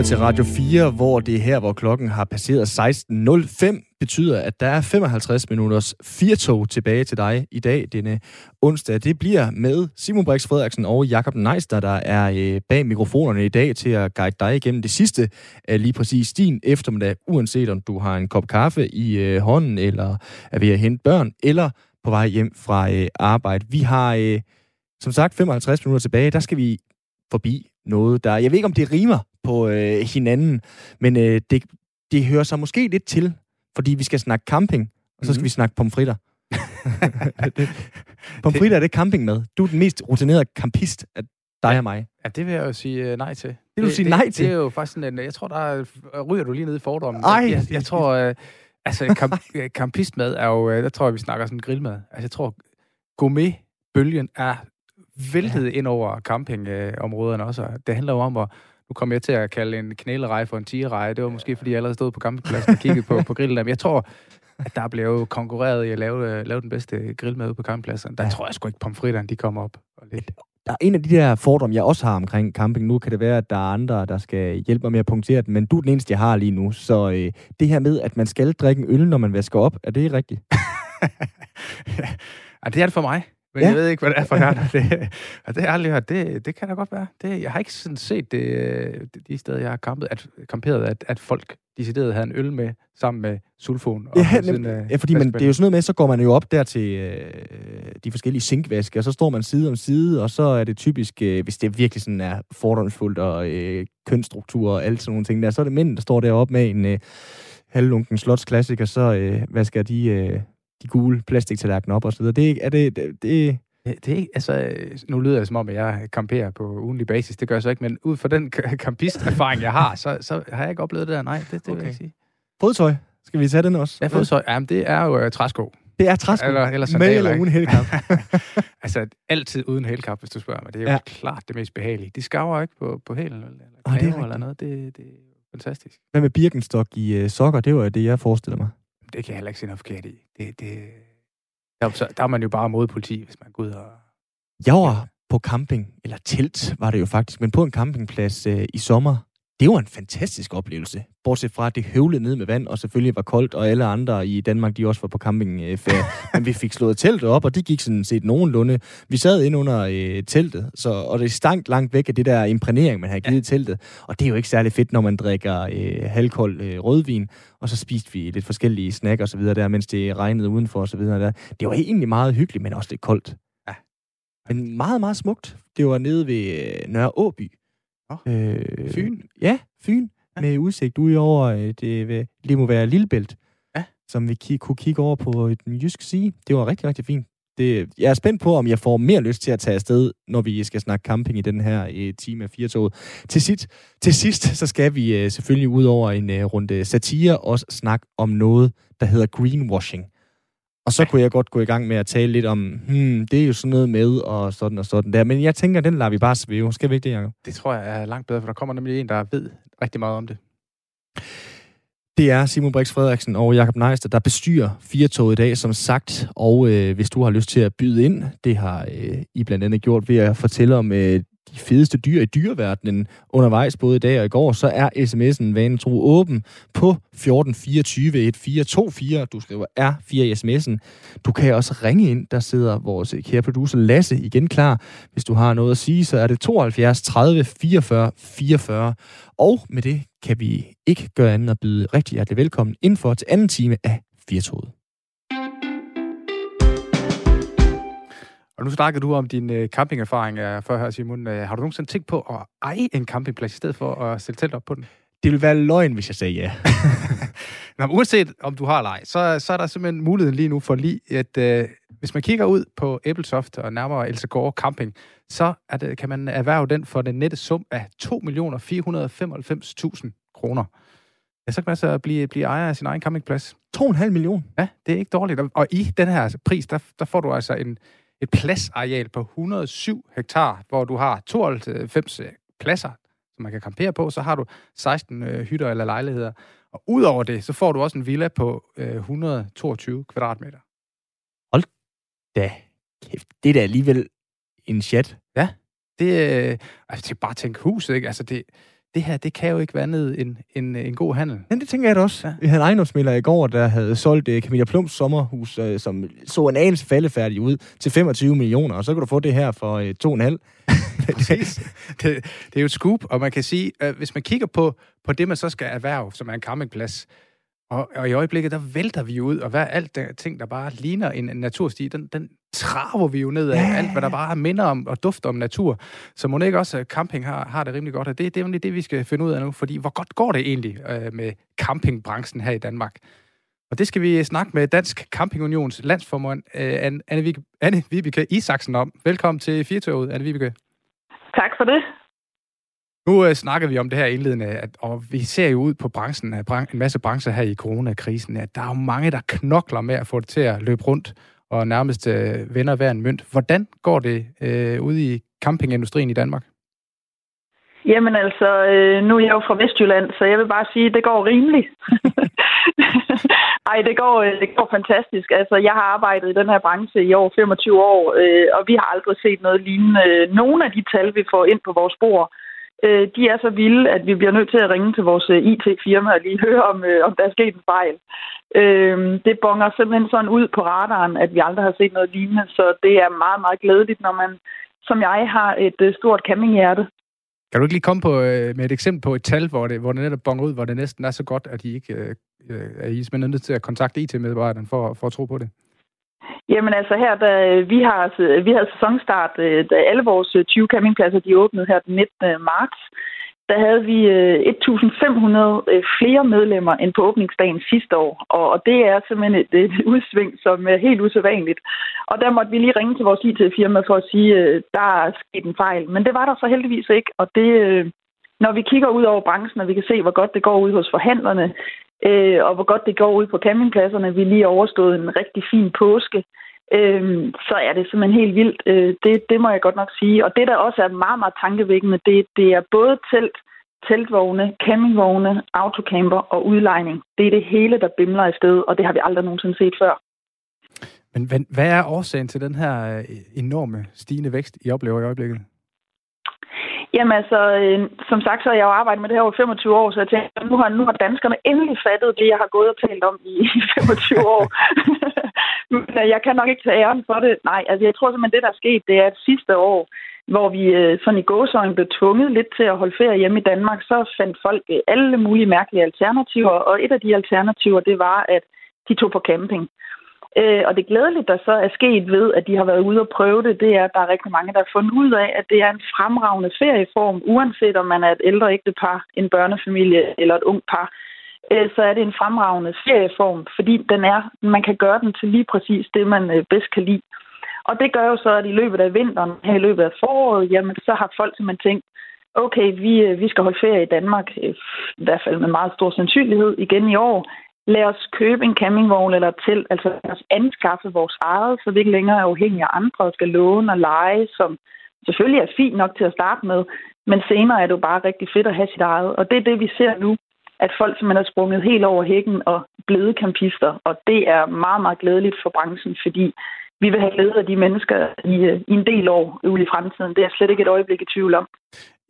lytter til Radio 4, hvor det er her, hvor klokken har passeret 16.05, betyder, at der er 55 minutters firtog tilbage til dig i dag, denne onsdag. Det bliver med Simon Brix Frederiksen og Jakob Neister, der er øh, bag mikrofonerne i dag til at guide dig igennem det sidste af lige præcis din eftermiddag, uanset om du har en kop kaffe i øh, hånden, eller er ved at hente børn, eller på vej hjem fra øh, arbejde. Vi har, som sagt, 55 minutter tilbage. Der skal vi forbi noget, der... Jeg ved ikke, om det rimer på øh, hinanden, men øh, det, det hører sig måske lidt til, fordi vi skal snakke camping, og så skal mm. vi snakke pomfritter. pomfritter, er det camping med? Du er den mest rutinerede campist af dig ja. og mig. Ja, det vil jeg jo sige uh, nej til. Det vil du sige det, nej til? Det er jo faktisk sådan en... Jeg tror, der er, ryger du lige ned i fordommen. Ej. Jeg, jeg tror... Uh, altså, camp, campistmad er jo... Uh, der tror jeg, vi snakker sådan grillmad. Altså, jeg tror, gourmet-bølgen er væltet ja. ind over campingområderne også. Det handler jo om at nu kommer jeg til at kalde en knælerej for en tigerej. Det var måske, fordi jeg allerede stod på campingpladsen og kiggede på, på grillen. Men jeg tror, at der blev konkurreret i at lave, lave den bedste grillmad på campingpladsen. Der ja. tror jeg sgu ikke, pomfritterne de kommer op. Og lidt. Der er en af de der fordomme, jeg også har omkring camping. Nu kan det være, at der er andre, der skal hjælpe mig med at punktere den, men du er den eneste, jeg har lige nu. Så øh, det her med, at man skal drikke en øl, når man vasker op, er det rigtigt? ja, det er det for mig. Men ja. jeg ved ikke, hvad det er for her. Det, og det har jeg aldrig hørt. Det, det kan da godt være. Det, jeg har ikke sådan set det, de steder, jeg har campet, at, camperet, at, at folk decideret havde en øl med sammen med sulfon. Og ja, siden, ja, fordi man, det er jo sådan noget med, så går man jo op der til øh, de forskellige sinkvaske, og så står man side om side, og så er det typisk, øh, hvis det virkelig sådan er fordomsfuldt og øh, kønsstruktur og alt sådan nogle ting der, så er det mænd, der står deroppe med en øh, halvlunken slotsklassiker, så øh, vasker de... Øh, de gule plastiktallerkener op og så videre. Det er, det, det, det, det er ikke, altså, nu lyder det som om, at jeg kamperer på ugenlig basis. Det gør jeg så ikke, men ud fra den kampist-erfaring, jeg har, så, så har jeg ikke oplevet det der. Nej, det, det okay. vil jeg sige. Fodtøj. Skal vi tage den også? Ja, fodtøj. Jamen, det er jo uh, træsko. Det er træsko? Eller, eller sandaler, Med eller uden helkap? altså, altid uden helkap, hvis du spørger mig. Det er jo ja. klart det mest behagelige. De skaver ikke på, på hælen, eller, oh, det er eller noget. Det, det er fantastisk. Hvad med Birkenstock i uh, sokker? Det var det, jeg forestiller mig det kan jeg heller ikke se noget forkert i. Det, det, der, der er man jo bare mod politi, hvis man går ud og... Jeg var på camping, eller telt var det jo faktisk, men på en campingplads øh, i sommer, det var en fantastisk oplevelse. Bortset fra, at det høvlede ned med vand, og selvfølgelig var koldt, og alle andre i Danmark, de også var på campingferie. Men vi fik slået teltet op, og det gik sådan set nogenlunde. Vi sad ind under øh, teltet, så, og det stank langt væk af det der imprægnering, man havde givet ja. teltet. Og det er jo ikke særlig fedt, når man drikker øh, halvkold øh, rødvin, og så spiste vi lidt forskellige snack og så videre der, mens det regnede udenfor og så videre der. Det var egentlig meget hyggeligt, men også lidt koldt. Ja. Men meget, meget smukt. Det var nede ved øh, Nørre Åby, Oh, øh, Fyn? Ja, Fyn. Ja. Med udsigt ud over, øh, det, det må være Lillebælt, ja. som vi k- kunne kigge over på den jyske side. Det var rigtig, rigtig fint. Det, jeg er spændt på, om jeg får mere lyst til at tage afsted, når vi skal snakke camping i den her uh, time af firetoget. Til sidst, til sidst så skal vi selvfølgelig ud over en runde satire også snakke om noget, der hedder greenwashing. Og så kunne jeg godt gå i gang med at tale lidt om, hmm, det er jo sådan noget med, og sådan og sådan der. Men jeg tænker, den lader vi bare svæve. Skal vi ikke det, Jacob? Det tror jeg er langt bedre, for der kommer nemlig en, der ved rigtig meget om det. Det er Simon Brix Frederiksen og Jakob Neister, der bestyrer Firtoget i dag, som sagt. Og øh, hvis du har lyst til at byde ind, det har øh, I blandt andet gjort ved at fortælle om øh, de fedeste dyr i dyreverdenen undervejs, både i dag og i går, så er sms'en vanen tro åben på 1424 1424. Du skriver R4 i sms'en. Du kan også ringe ind. Der sidder vores kære producer Lasse igen klar. Hvis du har noget at sige, så er det 72 30 44 44. Og med det kan vi ikke gøre andet at byde rigtig hjertelig velkommen indenfor til anden time af Firtoget. Og nu snakkede du om din øh, campingerfaring øh, før her, Simon. Øh, har du nogensinde tænkt på at eje en campingplads i stedet for at sætte telt op på den? Det vil være løgn, hvis jeg sagde ja. Nå, men uanset om du har leg, så, så er der simpelthen muligheden lige nu for lige, at øh, hvis man kigger ud på Æbelsoft og nærmere Elsegård Camping, så er det, kan man erhverve den for den nette sum af 2.495.000 kroner. Ja, så kan man så blive, blive ejer af sin egen campingplads. 2,5 millioner? Ja, det er ikke dårligt. Og i den her pris, der, der får du altså en, et pladsareal på 107 hektar, hvor du har 92 pladser, som man kan campere på. Så har du 16 øh, hytter eller lejligheder. Og udover det, så får du også en villa på øh, 122 kvadratmeter. Hold da kæft. Det er da alligevel en chat. Ja. Det, øh, altså, det er bare tænk huset, ikke? Altså, det, det her, det kan jo ikke være andet end en, en god handel. Ja, det tænker jeg da også. Ja. Vi havde en ejendomsmælder i går, der havde solgt uh, Camilla Plums sommerhus, uh, som så en anelse faldefærdig ud, til 25 millioner, og så kan du få det her for uh, 2,5. det, det er jo et scoop, og man kan sige, at hvis man kigger på, på det, man så skal erhverve, som er en campingplads, og, og i øjeblikket, der vælter vi ud, og hvad alt det ting, der bare ligner en, en natursti, den, den traver vi jo ned af. Ja. Alt, hvad der bare minder om og dufter om natur. Så må ikke også camping har, har det rimelig godt. Og det, det er jo det, vi skal finde ud af nu. Fordi hvor godt går det egentlig øh, med campingbranchen her i Danmark? Og det skal vi snakke med Dansk Campingunions landsformand øh, Anne, Anne, Anne Vibeke Isaksen om. Velkommen til Firtoget, Anne Vibeke. Tak for det. Nu uh, snakker vi om det her indledende, at, og vi ser jo ud på branchen, en masse brancher her i coronakrisen, at der er jo mange, der knokler med at få det til at løbe rundt og nærmest uh, vender hver en mønt. Hvordan går det uh, ude i campingindustrien i Danmark? Jamen altså, øh, nu er jeg jo fra Vestjylland, så jeg vil bare sige, at det går rimeligt. Ej, det går, det går fantastisk. Altså, jeg har arbejdet i den her branche i over 25 år, øh, og vi har aldrig set noget lignende. Nogle af de tal, vi får ind på vores bord, øh, de er så vilde, at vi bliver nødt til at ringe til vores øh, IT-firma og lige høre, om, øh, om der er sket en fejl. Øh, det bonger simpelthen sådan ud på radaren, at vi aldrig har set noget lignende, så det er meget, meget glædeligt, når man, som jeg, har et øh, stort campinghjerte. Kan du ikke lige komme på, øh, med et eksempel på et tal, hvor det, hvor det netop bonger ud, hvor det næsten er så godt, at I ikke øh, er I simpelthen nødt til at kontakte IT-medarbejderen for, for at tro på det? Jamen altså her, da vi har, vi havde sæsonstart, øh, da alle vores 20 øh, campingpladser de åbnede her den 19. marts, der havde vi øh, 1.500 øh, flere medlemmer end på åbningsdagen sidste år. Og det er simpelthen et, et udsving, som er helt usædvanligt. Og der måtte vi lige ringe til vores IT-firma for at sige, at der er sket en fejl. Men det var der så heldigvis ikke. Og det, når vi kigger ud over branchen, og vi kan se, hvor godt det går ud hos forhandlerne, øh, og hvor godt det går ud på campingpladserne. Vi lige overstået en rigtig fin påske. Øh, så er det simpelthen helt vildt. Øh, det, det må jeg godt nok sige. Og det, der også er meget, meget tankevækkende, det, det er både telt, teltvogne, campingvogne, autocamper og udlejning. Det er det hele, der bimler i sted, og det har vi aldrig nogensinde set før. Men hvad er årsagen til den her øh, enorme stigende vækst, I oplever i øjeblikket? Jamen altså, øh, som sagt, så har jeg jo arbejdet med det her over 25 år, så jeg tænker, nu har, nu har danskerne endelig fattet det, jeg har gået og talt om i, 25 år. Men øh, jeg kan nok ikke tage æren for det. Nej, altså jeg tror simpelthen, det der er sket, det er at sidste år, hvor vi øh, sådan i gåsøjne blev tvunget lidt til at holde ferie hjemme i Danmark, så fandt folk øh, alle mulige mærkelige alternativer, og et af de alternativer, det var, at de tog på camping. Øh, og det glædelige, der så er sket ved, at de har været ude og prøve det, det er, at der er rigtig mange, der har fundet ud af, at det er en fremragende ferieform, uanset om man er et ældre ægtepar, en børnefamilie eller et ung par, øh, så er det en fremragende ferieform, fordi den er, man kan gøre den til lige præcis det, man øh, bedst kan lide. Og det gør jo så, at i løbet af vinteren, her i løbet af foråret, jamen, så har folk simpelthen tænkt, okay, vi, øh, vi skal holde ferie i Danmark, øh, i hvert fald med meget stor sandsynlighed igen i år lad os købe en campingvogn eller et telt, altså lad os anskaffe vores eget, så vi ikke længere er afhængige af andre og skal låne og lege, som selvfølgelig er fint nok til at starte med, men senere er det jo bare rigtig fedt at have sit eget. Og det er det, vi ser nu, at folk simpelthen er sprunget helt over hækken og blevet campister, og det er meget, meget glædeligt for branchen, fordi vi vil have glæde af de mennesker i, øh, i en del år ude i fremtiden. Det er slet ikke et øjeblik i tvivl om.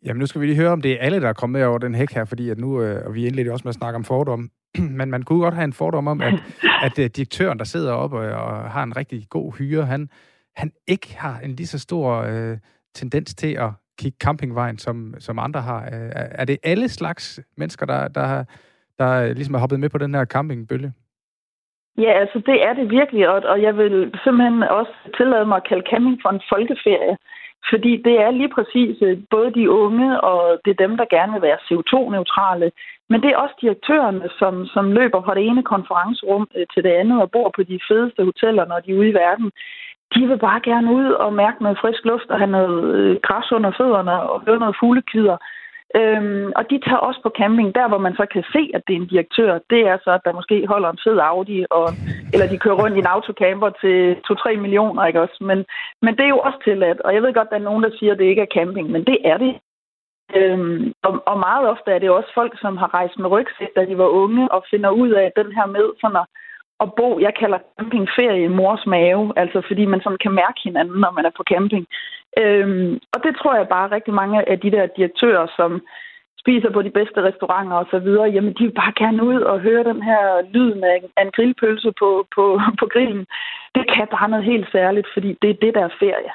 Jamen nu skal vi lige høre, om det er alle, der er kommet med over den hæk her, fordi at nu, øh, og vi indledte også med at snakke om fordomme, men man kunne godt have en fordom om, at, at uh, direktøren, der sidder oppe og, og har en rigtig god hyre, han, han ikke har en lige så stor uh, tendens til at kigge campingvejen, som, som andre har. Uh, er det alle slags mennesker, der, der, der ligesom er hoppet med på den her campingbølge? Ja, altså det er det virkelig, og, og jeg vil simpelthen også tillade mig at kalde camping for en folkeferie. Fordi det er lige præcis øh, både de unge, og det er dem, der gerne vil være CO2-neutrale, men det er også direktørerne, som, som løber fra det ene konferencerum øh, til det andet og bor på de fedeste hoteller, når de er ude i verden. De vil bare gerne ud og mærke noget frisk luft og have noget øh, græs under fødderne og høre noget fuglekvider. Øhm, og de tager også på camping, der hvor man så kan se, at det er en direktør, det er så, at der måske holder en fed Audi, og, eller de kører rundt i en autocamper til 2-3 millioner, ikke også? Men, men det er jo også tilladt, og jeg ved godt, at der er nogen, der siger, at det ikke er camping, men det er det. Øhm, og, og meget ofte er det også folk, som har rejst med rygsæk, da de var unge, og finder ud af den her med sådan at, at bo, jeg kalder campingferie i mors mave, altså fordi man sådan kan mærke hinanden, når man er på camping. Øhm, og det tror jeg bare rigtig mange af de der direktører, som, spiser på de bedste restauranter og så videre, jamen de vil bare gerne ud og høre den her lyd af, en grillpølse på, på, på grillen. Det kan bare noget helt særligt, fordi det er det, der er ferie.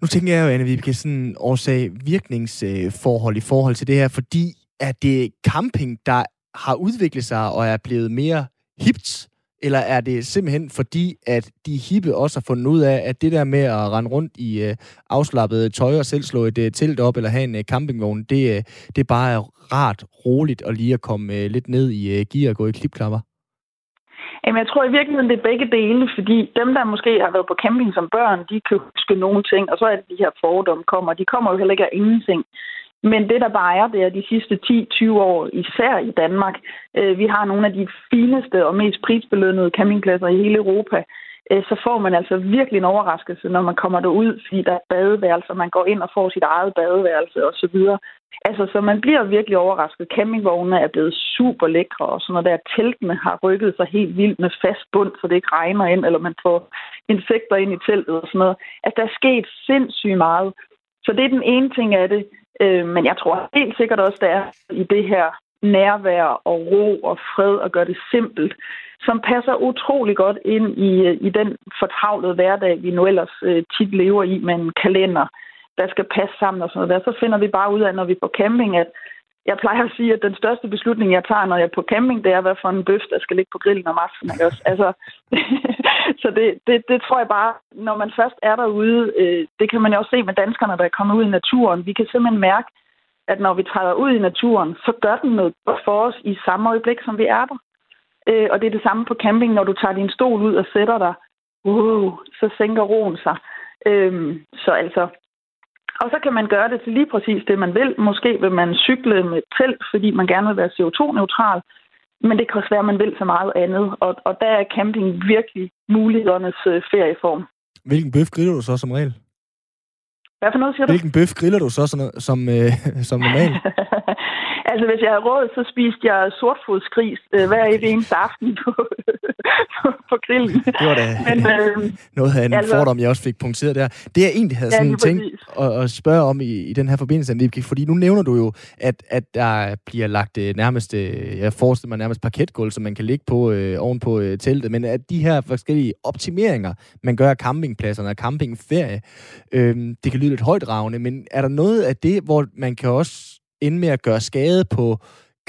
Nu tænker jeg jo, Anne Vibeke, sådan årsag-virkningsforhold i forhold til det her, fordi at det camping, der har udviklet sig og er blevet mere hipt, eller er det simpelthen fordi, at de hippe også har fundet ud af, at det der med at rende rundt i øh, afslappet tøj og selv slå et øh, telt op eller have en øh, campingvogn, det, øh, det er bare rart, roligt og lige at komme øh, lidt ned i øh, gear og gå i klipklapper? Jamen, jeg tror i virkeligheden, det er begge dele, fordi dem, der måske har været på camping som børn, de kan huske nogle ting, og så er det de her fordomme kommer. De kommer jo heller ikke af ingenting. Men det, der bare er, det er de sidste 10-20 år, især i Danmark. Øh, vi har nogle af de fineste og mest prisbelønnede campingpladser i hele Europa. Øh, så får man altså virkelig en overraskelse, når man kommer derud, fordi der er badeværelser, man går ind og får sit eget badeværelse osv. Altså, så man bliver virkelig overrasket. Campingvognene er blevet super lækre, og sådan noget der. Teltene har rykket sig helt vildt med fast bund, så det ikke regner ind, eller man får insekter ind i teltet og sådan noget. Altså, der er sket sindssygt meget. Så det er den ene ting af det. Øh, men jeg tror helt sikkert også, der er i det her nærvær og ro og fred og gøre det simpelt, som passer utrolig godt ind i, øh, i den fortravlede hverdag, vi nu ellers øh, tit lever i med en kalender, der skal passe sammen og sådan noget der. Så finder vi bare ud af, når vi er på camping, at jeg plejer at sige, at den største beslutning, jeg tager, når jeg er på camping, det er, hvad for en bøf, der skal ligge på grillen om aftenen. Ikke også? Altså, så det, det, det tror jeg bare, når man først er derude, øh, det kan man jo også se med danskerne, der er kommet ud i naturen. Vi kan simpelthen mærke, at når vi træder ud i naturen, så gør den noget for os i samme øjeblik, som vi er der. Øh, og det er det samme på camping, når du tager din stol ud og sætter dig, uh, så sænker roen sig. Øh, så altså, og så kan man gøre det til lige præcis det, man vil. Måske vil man cykle med telt, fordi man gerne vil være CO2-neutral. Men det kan også være, at man vil så meget andet. Og, og der er camping virkelig mulighedernes øh, ferieform. Hvilken bøf griller du så som regel? Hvad for noget siger du? Hvilken bøf griller du så som, som, øh, som normal? altså, hvis jeg har råd, så spiste jeg sortfodsgris øh, hver eneste aften på, på, på grillen. Det var da Men, øh, noget af en altså, fordom, jeg også fik punkteret der. Det, jeg egentlig havde sådan ja, tænkt at, at spørge om i, i den her forbindelse, fordi nu nævner du jo, at, at der bliver lagt øh, nærmest, øh, jeg forestiller mig nærmest parketgulv, som man kan ligge på øh, oven på øh, teltet, men at de her forskellige optimeringer, man gør af campingpladserne og campingferie, øh, det kan lyde lidt højdragende, men er der noget af det, hvor man kan også ende med at gøre skade på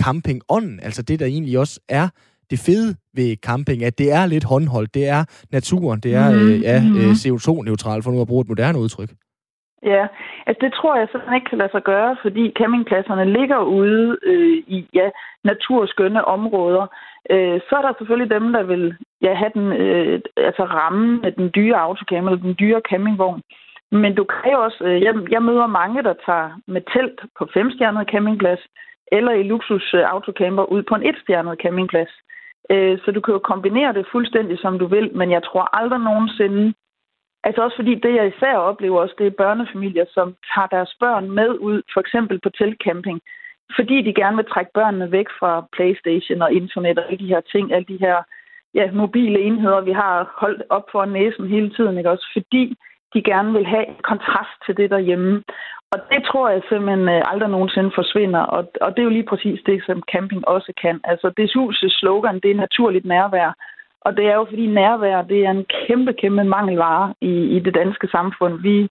campingånden, altså det, der egentlig også er det fede ved camping, at det er lidt håndholdt, det er naturen, det er mm-hmm. øh, ja, mhm. øh, CO2-neutral, for nu at bruge et moderne udtryk. Ja, altså det tror jeg simpelthen ikke kan lade sig gøre, fordi campingpladserne ligger ude øh, i ja, naturskønne områder. Øh, så er der selvfølgelig dem, der vil ja, have den, øh, altså ramme med den dyre autocamper eller den dyre campingvogn. Men du kan jo også, øh, jeg, jeg møder mange, der tager med telt på femstjernet campingplads, eller i luksus øh, autocamper ud på en etstjernet campingplads. Øh, så du kan jo kombinere det fuldstændig, som du vil, men jeg tror aldrig nogensinde, altså også fordi det, jeg især oplever også, det er børnefamilier, som tager deres børn med ud, for eksempel på teltcamping, fordi de gerne vil trække børnene væk fra Playstation og internet og alle de her ting, alle de her ja, mobile enheder, vi har holdt op for næsen hele tiden, ikke også? Fordi de gerne vil have kontrast til det derhjemme. Og det tror jeg simpelthen øh, aldrig nogensinde forsvinder, og, og det er jo lige præcis det, som camping også kan. Altså, det husets slogan, det er naturligt nærvær. Og det er jo fordi nærvær, det er en kæmpe, kæmpe mangelvare i, i det danske samfund. Vi,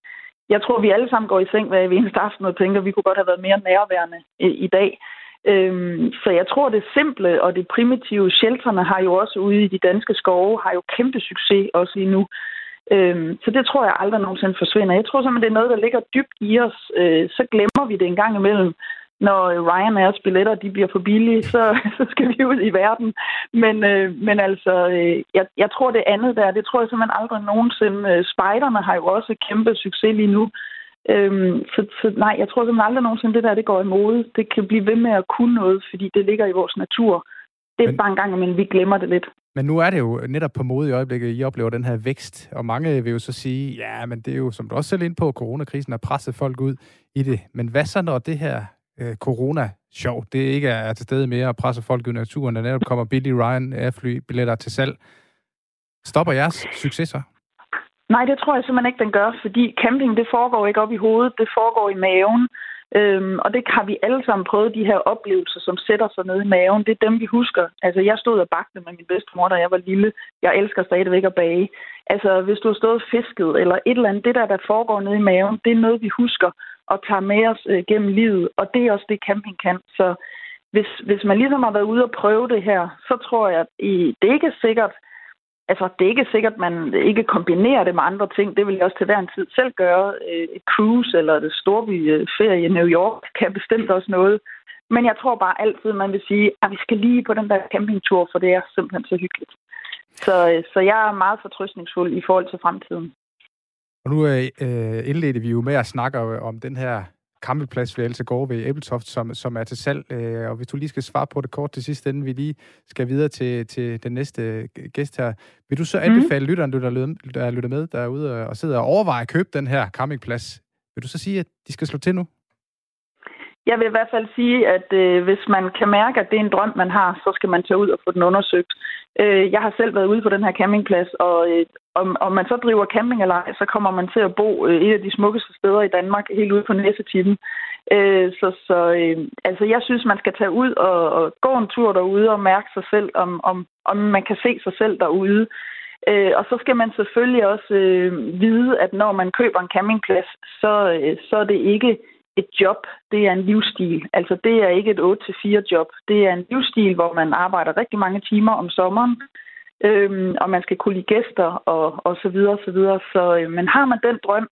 jeg tror, vi alle sammen går i seng hver eneste aften og tænker, at vi kunne godt have været mere nærværende i, i dag. Øhm, så jeg tror, det simple og det primitive, shelterne har jo også ude i de danske skove, har jo kæmpe succes også lige nu. Øhm, så det tror jeg aldrig nogensinde forsvinder. Jeg tror simpelthen, det er noget, der ligger dybt i os. Øh, så glemmer vi det en gang imellem. Når Ryanairs billetter de bliver for billige, så, så skal vi ud i verden. Men, øh, men altså, øh, jeg, jeg tror det andet der, det tror jeg simpelthen aldrig nogensinde. Øh, spejderne har jo også kæmpe succes lige nu. Øhm, så, så nej, jeg tror simpelthen aldrig nogensinde, det der det går i mode. Det kan blive ved med at kunne noget, fordi det ligger i vores natur. Det er men, bare en gang, men vi glemmer det lidt. Men nu er det jo netop på mode i øjeblikket, I oplever den her vækst, og mange vil jo så sige, ja, men det er jo, som du også selv ind på, coronakrisen har presset folk ud i det. Men hvad så, når det her øh, corona-sjov, det ikke er til stede mere og presser folk ud i naturen, der netop kommer billige Ryan Airfly billetter til salg? Stopper jeres succeser? Nej, det tror jeg simpelthen ikke, den gør, fordi camping, det foregår ikke op i hovedet, det foregår i maven. Øhm, og det har vi alle sammen prøvet, de her oplevelser, som sætter sig ned i maven. Det er dem, vi husker. Altså, jeg stod og bagte med min bedstemor, da jeg var lille. Jeg elsker stadigvæk at bage. Altså, hvis du har stået fisket, eller et eller andet, det der, der foregår nede i maven, det er noget, vi husker og tager med os øh, gennem livet. Og det er også det, camping kan. Så hvis, hvis man ligesom har været ude og prøve det her, så tror jeg, at i, det ikke er sikkert, altså det er ikke sikkert, at man ikke kombinerer det med andre ting. Det vil jeg også til hver en tid selv gøre. Øh, et cruise eller det storbyferie øh, i New York kan bestemt også noget. Men jeg tror bare altid, man vil sige, at vi skal lige på den der campingtur, for det er simpelthen så hyggeligt. Så, øh, så jeg er meget fortrystningsfuld i forhold til fremtiden. Og nu øh, indledte vi jo med at snakke om den her campingplads ved Else Gård ved Æbletoft, som, som er til salg. Øh, og hvis du lige skal svare på det kort til sidst, inden vi lige skal videre til, til den næste gæst her, vil du så mhm. anbefale mm. lytteren, der lytter, der lytter med derude og sidder og overvejer at købe den her campingplads? Vil du så sige, at de skal slå til nu? Jeg vil i hvert fald sige, at øh, hvis man kan mærke, at det er en drøm, man har, så skal man tage ud og få den undersøgt. Øh, jeg har selv været ude på den her campingplads, og øh, om, om man så driver camping eller ej, så kommer man til at bo øh, et af de smukkeste steder i Danmark, helt ude på Næsetippen. Øh, så så øh, altså, jeg synes, man skal tage ud og, og gå en tur derude og mærke sig selv, om, om, om man kan se sig selv derude. Øh, og så skal man selvfølgelig også øh, vide, at når man køber en campingplads, så, øh, så er det ikke et job, det er en livsstil. Altså det er ikke et 8-4 job. Det er en livsstil, hvor man arbejder rigtig mange timer om sommeren, øhm, og man skal kunne lide gæster og, og så videre og så videre. Så øh, men har man den drøm,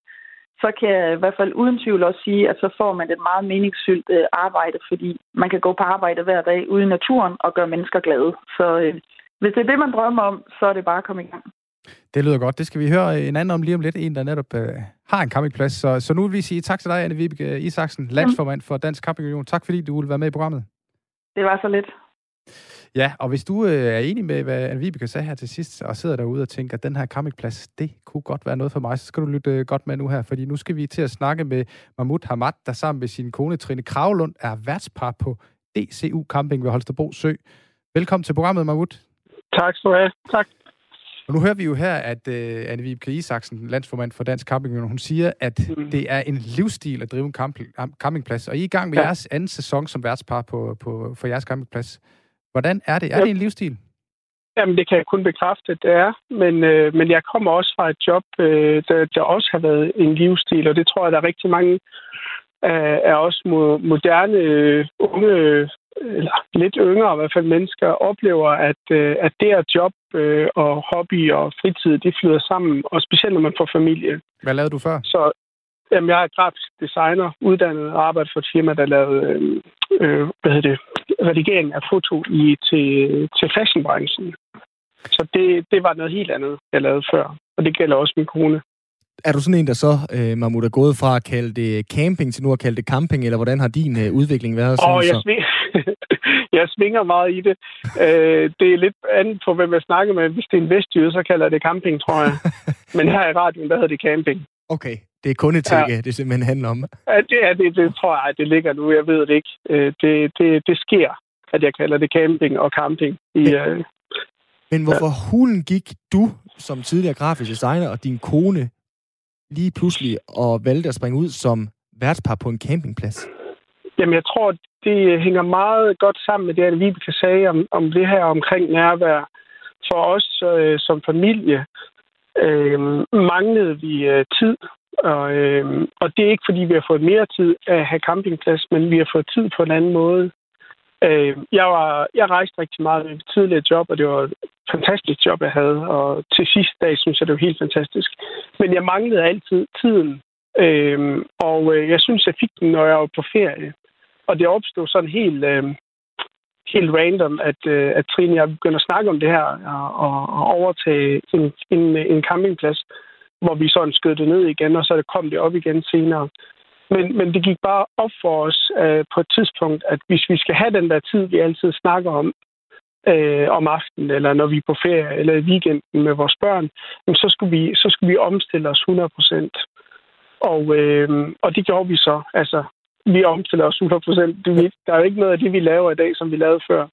så kan jeg i hvert fald uden tvivl også sige, at så får man et meget meningsfyldt øh, arbejde, fordi man kan gå på arbejde hver dag ude i naturen og gøre mennesker glade. Så øh, hvis det er det, man drømmer om, så er det bare at komme i gang. Det lyder godt. Det skal vi høre en anden om lige om lidt. En, der netop øh, har en campingplads. Så, så nu vil vi sige tak til dig, Anne Vibeke Isaksen, landsformand for Dansk Camping Union. Tak fordi du ville være med i programmet. Det var så lidt. Ja, og hvis du øh, er enig med, hvad Anne Vibeke sagde her til sidst, og sidder derude og tænker, at den her campingplads, det kunne godt være noget for mig, så skal du lytte øh, godt med nu her, fordi nu skal vi til at snakke med Mahmoud Hamad, der sammen med sin kone Trine Kravlund er værtspar på DCU Camping ved Holstebro Sø. Velkommen til programmet, Mahmoud. Tak skal du have. Tak. Og nu hører vi jo her, at uh, Anne Vibeke Isaksen, landsformand for Dansk Camping hun siger, at mm. det er en livsstil at drive en campingplads. Og I er i gang med ja. jeres anden sæson som værtspar på, på, for jeres campingplads. Hvordan er det? Er ja. det en livsstil? Jamen, det kan jeg kun bekræfte, at det er. Men, øh, men jeg kommer også fra et job, øh, der, der også har været en livsstil, og det tror jeg, der er rigtig mange af, af os moderne øh, unge eller lidt yngre i hvert fald mennesker oplever, at, øh, at det er job øh, og hobby og fritid, de flyder sammen, og specielt når man får familie. Hvad lavede du før? Så jamen, jeg er grafisk designer, uddannet og arbejder for et firma, der lavede øh, øh, hvad hedder det, redigering af foto i, til, til fashionbranchen. Så det, det var noget helt andet, jeg lavede før, og det gælder også min kone. Er du sådan en, der så, øh, Mahmoud, er gået fra at kalde det camping til nu at kalde det camping, eller hvordan har din øh, udvikling været? Åh, oh, jeg, sving... jeg svinger meget i det. øh, det er lidt andet på, hvem jeg snakker med. Hvis det er en vestjyde, så kalder jeg det camping, tror jeg. Men her i radioen, der hedder det camping. Okay, det er kun et ja. det simpelthen handler om. Ja, det, er, det, det tror jeg, det ligger nu. Jeg ved det ikke. Øh, det, det, det sker, at jeg kalder det camping og camping. I, men, øh, men hvorfor ja. hulen gik du som tidligere grafisk designer og din kone lige pludselig og valgte at springe ud som værtspar på en campingplads? Jamen, jeg tror, det hænger meget godt sammen med det, at Vibeke kan sige om, om det her omkring nærvær. For os øh, som familie øh, manglede vi øh, tid, og, øh, og det er ikke, fordi vi har fået mere tid at have campingplads, men vi har fået tid på en anden måde. Øh, jeg, var, jeg rejste rigtig meget med tidligere job, og det var et fantastisk job, jeg havde. Og til sidste dag synes jeg, det var helt fantastisk. Men jeg manglede altid tiden. Øh, og øh, jeg synes, jeg fik den, når jeg var på ferie. Og det opstod sådan helt, øh, helt random, at, øh, at Trine og jeg begyndte at snakke om det her og, og overtage en, en, en campingplads, hvor vi sådan skød det ned igen, og så kom det op igen senere. Men, men det gik bare op for os øh, på et tidspunkt, at hvis vi skal have den der tid, vi altid snakker om, øh, om aftenen, eller når vi er på ferie, eller i weekenden med vores børn, jamen, så, skulle vi, så skulle vi omstille os 100 procent. Og, øh, og det gjorde vi så. Altså, vi omstiller os 100 procent. Der er jo ikke noget af det, vi laver i dag, som vi lavede før.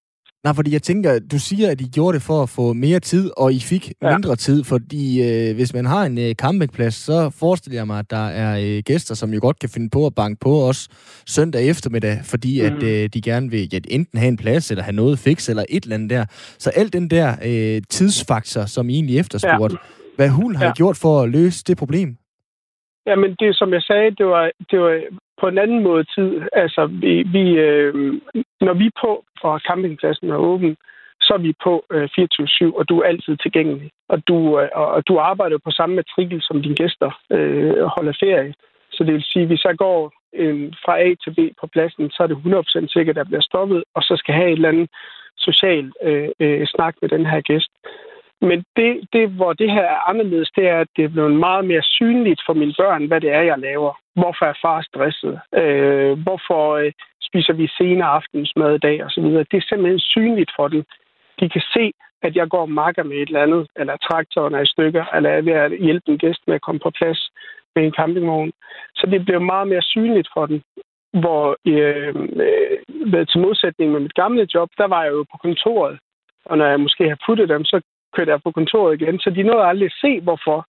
Nej, fordi jeg tænker, du siger, at I gjorde det for at få mere tid, og I fik ja. mindre tid, fordi øh, hvis man har en øh, campingplads, så forestiller jeg mig, at der er øh, gæster, som jo godt kan finde på at banke på os søndag eftermiddag, fordi mm. at øh, de gerne vil ja, enten have en plads, eller have noget fix, eller et eller andet der. Så alt den der øh, tidsfaktor, som I egentlig efterspurgte, ja. hvad hun har ja. gjort for at løse det problem? Jamen, det som jeg sagde, det var, det var på en anden måde tid. Altså, vi, vi, øh, når vi er på, og campingpladsen er åben, så er vi på øh, 24-7, og du er altid tilgængelig. Og du, øh, og du arbejder på samme matrikel, som dine gæster øh, holder ferie. Så det vil sige, at hvis jeg går øh, fra A til B på pladsen, så er det 100% sikkert, at der bliver stoppet, og så skal have et eller andet social øh, øh, snak med den her gæst. Men det, det, hvor det her er anderledes, det er, at det er blevet meget mere synligt for mine børn, hvad det er, jeg laver. Hvorfor er far stresset? Øh, hvorfor øh, spiser vi senere aftensmad i dag? Og så videre. Det er simpelthen synligt for dem. De kan se, at jeg går og makker med et eller andet, eller traktoren er i stykker, eller er ved at hjælpe en gæst med at komme på plads med en campingvogn. Så det bliver meget mere synligt for dem. Hvor øh, øh, til modsætning med mit gamle job, der var jeg jo på kontoret, og når jeg måske har puttet dem, så kørte jeg på kontoret igen, så de nåede aldrig at se, hvorfor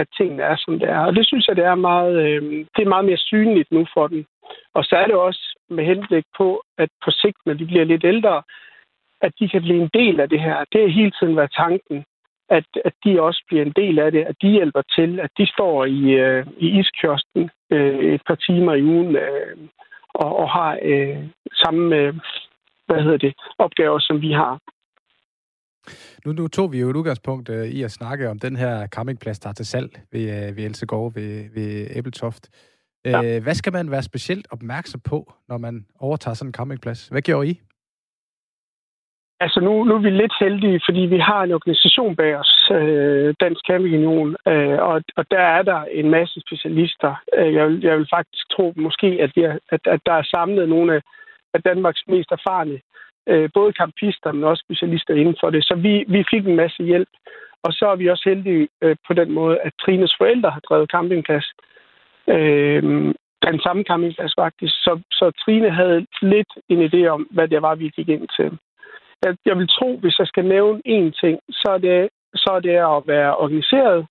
at tingene er, som det er. Og det synes jeg, det er meget, øh, det er meget mere synligt nu for dem. Og så er det også med henblik på, at på sigt, når de bliver lidt ældre, at de kan blive en del af det her. Det er hele tiden været tanken, at, at de også bliver en del af det, at de hjælper til, at de står i, øh, i iskiosten øh, et par timer i ugen øh, og, og har øh, samme øh, hvad hedder det, opgaver, som vi har. Nu, nu tog vi jo et udgangspunkt øh, i at snakke om den her campingplads, der er til salg ved, øh, ved Elsegård ved, ved Æbletoft. Øh, ja. Hvad skal man være specielt opmærksom på, når man overtager sådan en campingplads? Hvad gjorde I? Altså nu, nu er vi lidt heldige, fordi vi har en organisation bag os, øh, Dansk Camping Union, øh, og, og der er der en masse specialister. Øh, jeg, vil, jeg vil faktisk tro måske, at, vi er, at, at der er samlet nogle af, af Danmarks mest erfarne øh, både kampister, men også specialister inden for det. Så vi, vi fik en masse hjælp. Og så er vi også heldige øh, på den måde, at Trines forældre har drevet campingplads. Øh, den samme campingplads faktisk. Så, så Trine havde lidt en idé om, hvad det var, vi gik ind til. Jeg, jeg vil tro, hvis jeg skal nævne én ting, så er det, så er det at være organiseret,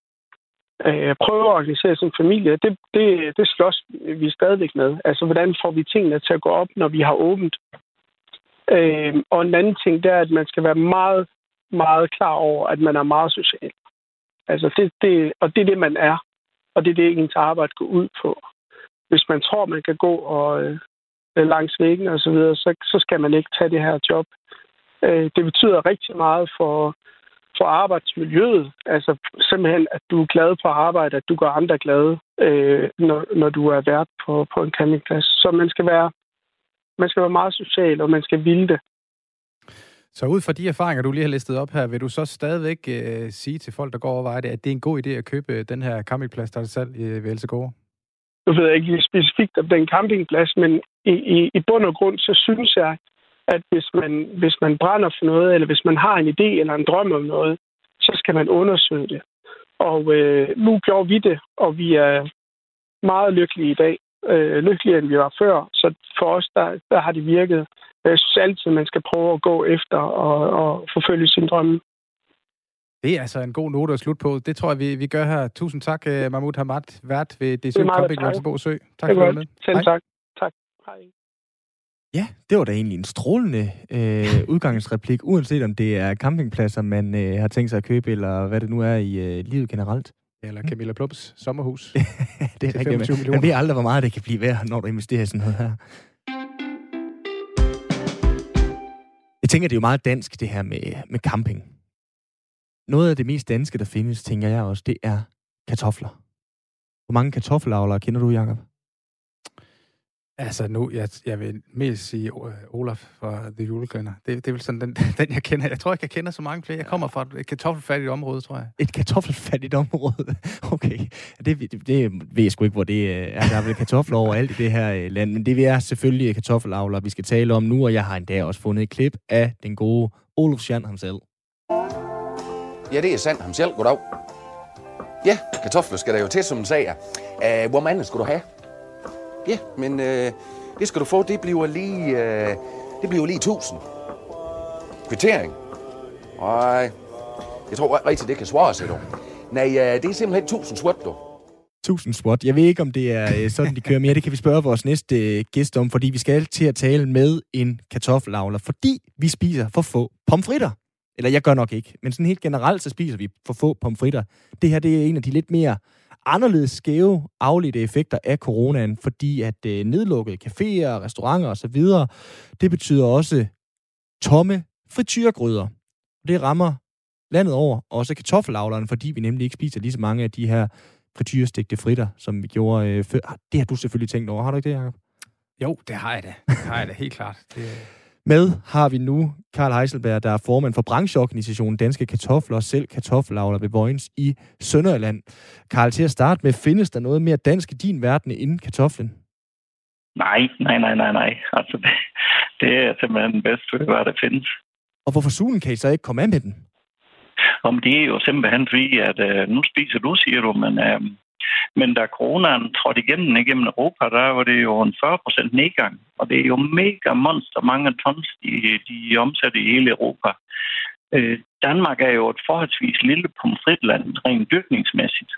øh, prøve at organisere sin familie, det, det, det slås vi stadigvæk med. Altså, hvordan får vi tingene til at gå op, når vi har åbent? Øh, og en anden ting, det er, at man skal være meget, meget klar over, at man er meget social. Altså det, det, og det er det, man er. Og det er det, ens arbejde går ud på. Hvis man tror, man kan gå og øh, langs væggen og så videre, så, så skal man ikke tage det her job. Øh, det betyder rigtig meget for, for arbejdsmiljøet. Altså simpelthen, at du er glad på arbejde, at du gør andre glade, øh, når, når du er vært på, på en campingplads. Så man skal være man skal være meget social, og man skal ville det. Så ud fra de erfaringer, du lige har listet op her, vil du så stadigvæk øh, sige til folk, der går over det, at det er en god idé at købe den her campingplads, der er salg i Velsegård? Nu ved jeg ikke specifikt om den campingplads, men i, i, i bund og grund, så synes jeg, at hvis man, hvis man brænder for noget, eller hvis man har en idé eller en drøm om noget, så skal man undersøge det. Og øh, nu gjorde vi det, og vi er meget lykkelige i dag øh, lykkeligere, end vi var før. Så for os, der, der har det virket. Jeg synes altid, man skal prøve at gå efter og, og forfølge sin drømme. Det er altså en god note at slutte på. Det tror jeg, vi, vi gør her. Tusind tak, øh, Mahmoud Hamad, vært ved DSU Camping Jørgensborg Sø. Tak for det. Selv tak. Tak. Hej. Ja, det var da egentlig en strålende øh, udgangsreplik, uanset om det er campingpladser, man øh, har tænkt sig at købe, eller hvad det nu er i øh, livet generelt. Eller Camilla Plums sommerhus. det er rigtigt. Man ved aldrig, hvor meget det kan blive værd, når du investerer i sådan noget her. Jeg tænker, det er jo meget dansk, det her med, med camping. Noget af det mest danske, der findes, tænker jeg også, det er kartofler. Hvor mange kartoffelavlere kender du, Jacob? Altså nu, jeg, jeg vil mest sige uh, Olaf fra The Julekalender. Det, det er vel sådan den, den, jeg kender. Jeg tror ikke, jeg kender så mange flere. Jeg kommer fra et kartoffelfattigt område, tror jeg. Et kartoffelfattigt område? Okay. Det, det, det ved jeg sgu ikke, hvor det øh, er. Der er vel kartofler overalt i det her øh, land. Men det er selvfølgelig kartoffelavler, vi skal tale om nu. Og jeg har endda også fundet et klip af den gode Olaf Schand ham selv. Ja, det er sandt ham selv. Goddag. Ja, kartofler skal der jo til, som man siger. Uh, hvor mange skulle du have? Ja, men øh, det skal du få, det bliver lige, øh, det bliver lige 1000. Kvittering? Nej, jeg tror rigtigt, det kan svare sig, du. Nej, øh, det er simpelthen 1000 swat, du. 1000 swat. Jeg ved ikke, om det er øh, sådan, de kører mere. Det kan vi spørge vores næste øh, gæst om, fordi vi skal til at tale med en kartoffelavler, fordi vi spiser for få pomfritter. Eller jeg gør nok ikke, men sådan helt generelt, så spiser vi for få pomfritter. Det her, det er en af de lidt mere anderledes skæve afledte effekter af coronaen, fordi at øh, nedlukkede caféer, restauranter osv., det betyder også tomme frityrgryder. Det rammer landet over, og også kartoffelavlerne, fordi vi nemlig ikke spiser lige så mange af de her frityrestegte fritter, som vi gjorde øh, før. Ah, det har du selvfølgelig tænkt over, har du ikke det, Jacob? Jo, det har jeg da. Det har jeg da, helt klart. Det... Øh, med har vi nu Karl Heiselberg, der er formand for brancheorganisationen Danske Kartofler og selv kartoffelavler ved Vojens i Sønderjylland. Karl, til at starte med, findes der noget mere dansk i din verden end kartoflen? Nej, nej, nej, nej, nej. Altså, det, det er simpelthen den bedste fødevare, der findes. Og hvorfor sugen kan I så ikke komme af med den? Om det er jo simpelthen fordi, at øh, nu spiser du, siger du, men, øh, men da coronaen trådte igennem igennem Europa, der var det jo en 40 procent nedgang. Og det er jo mega monster mange tons, de, de omsatte i hele Europa. Øh, Danmark er jo et forholdsvis lille pomfritland, rent dyrkningsmæssigt.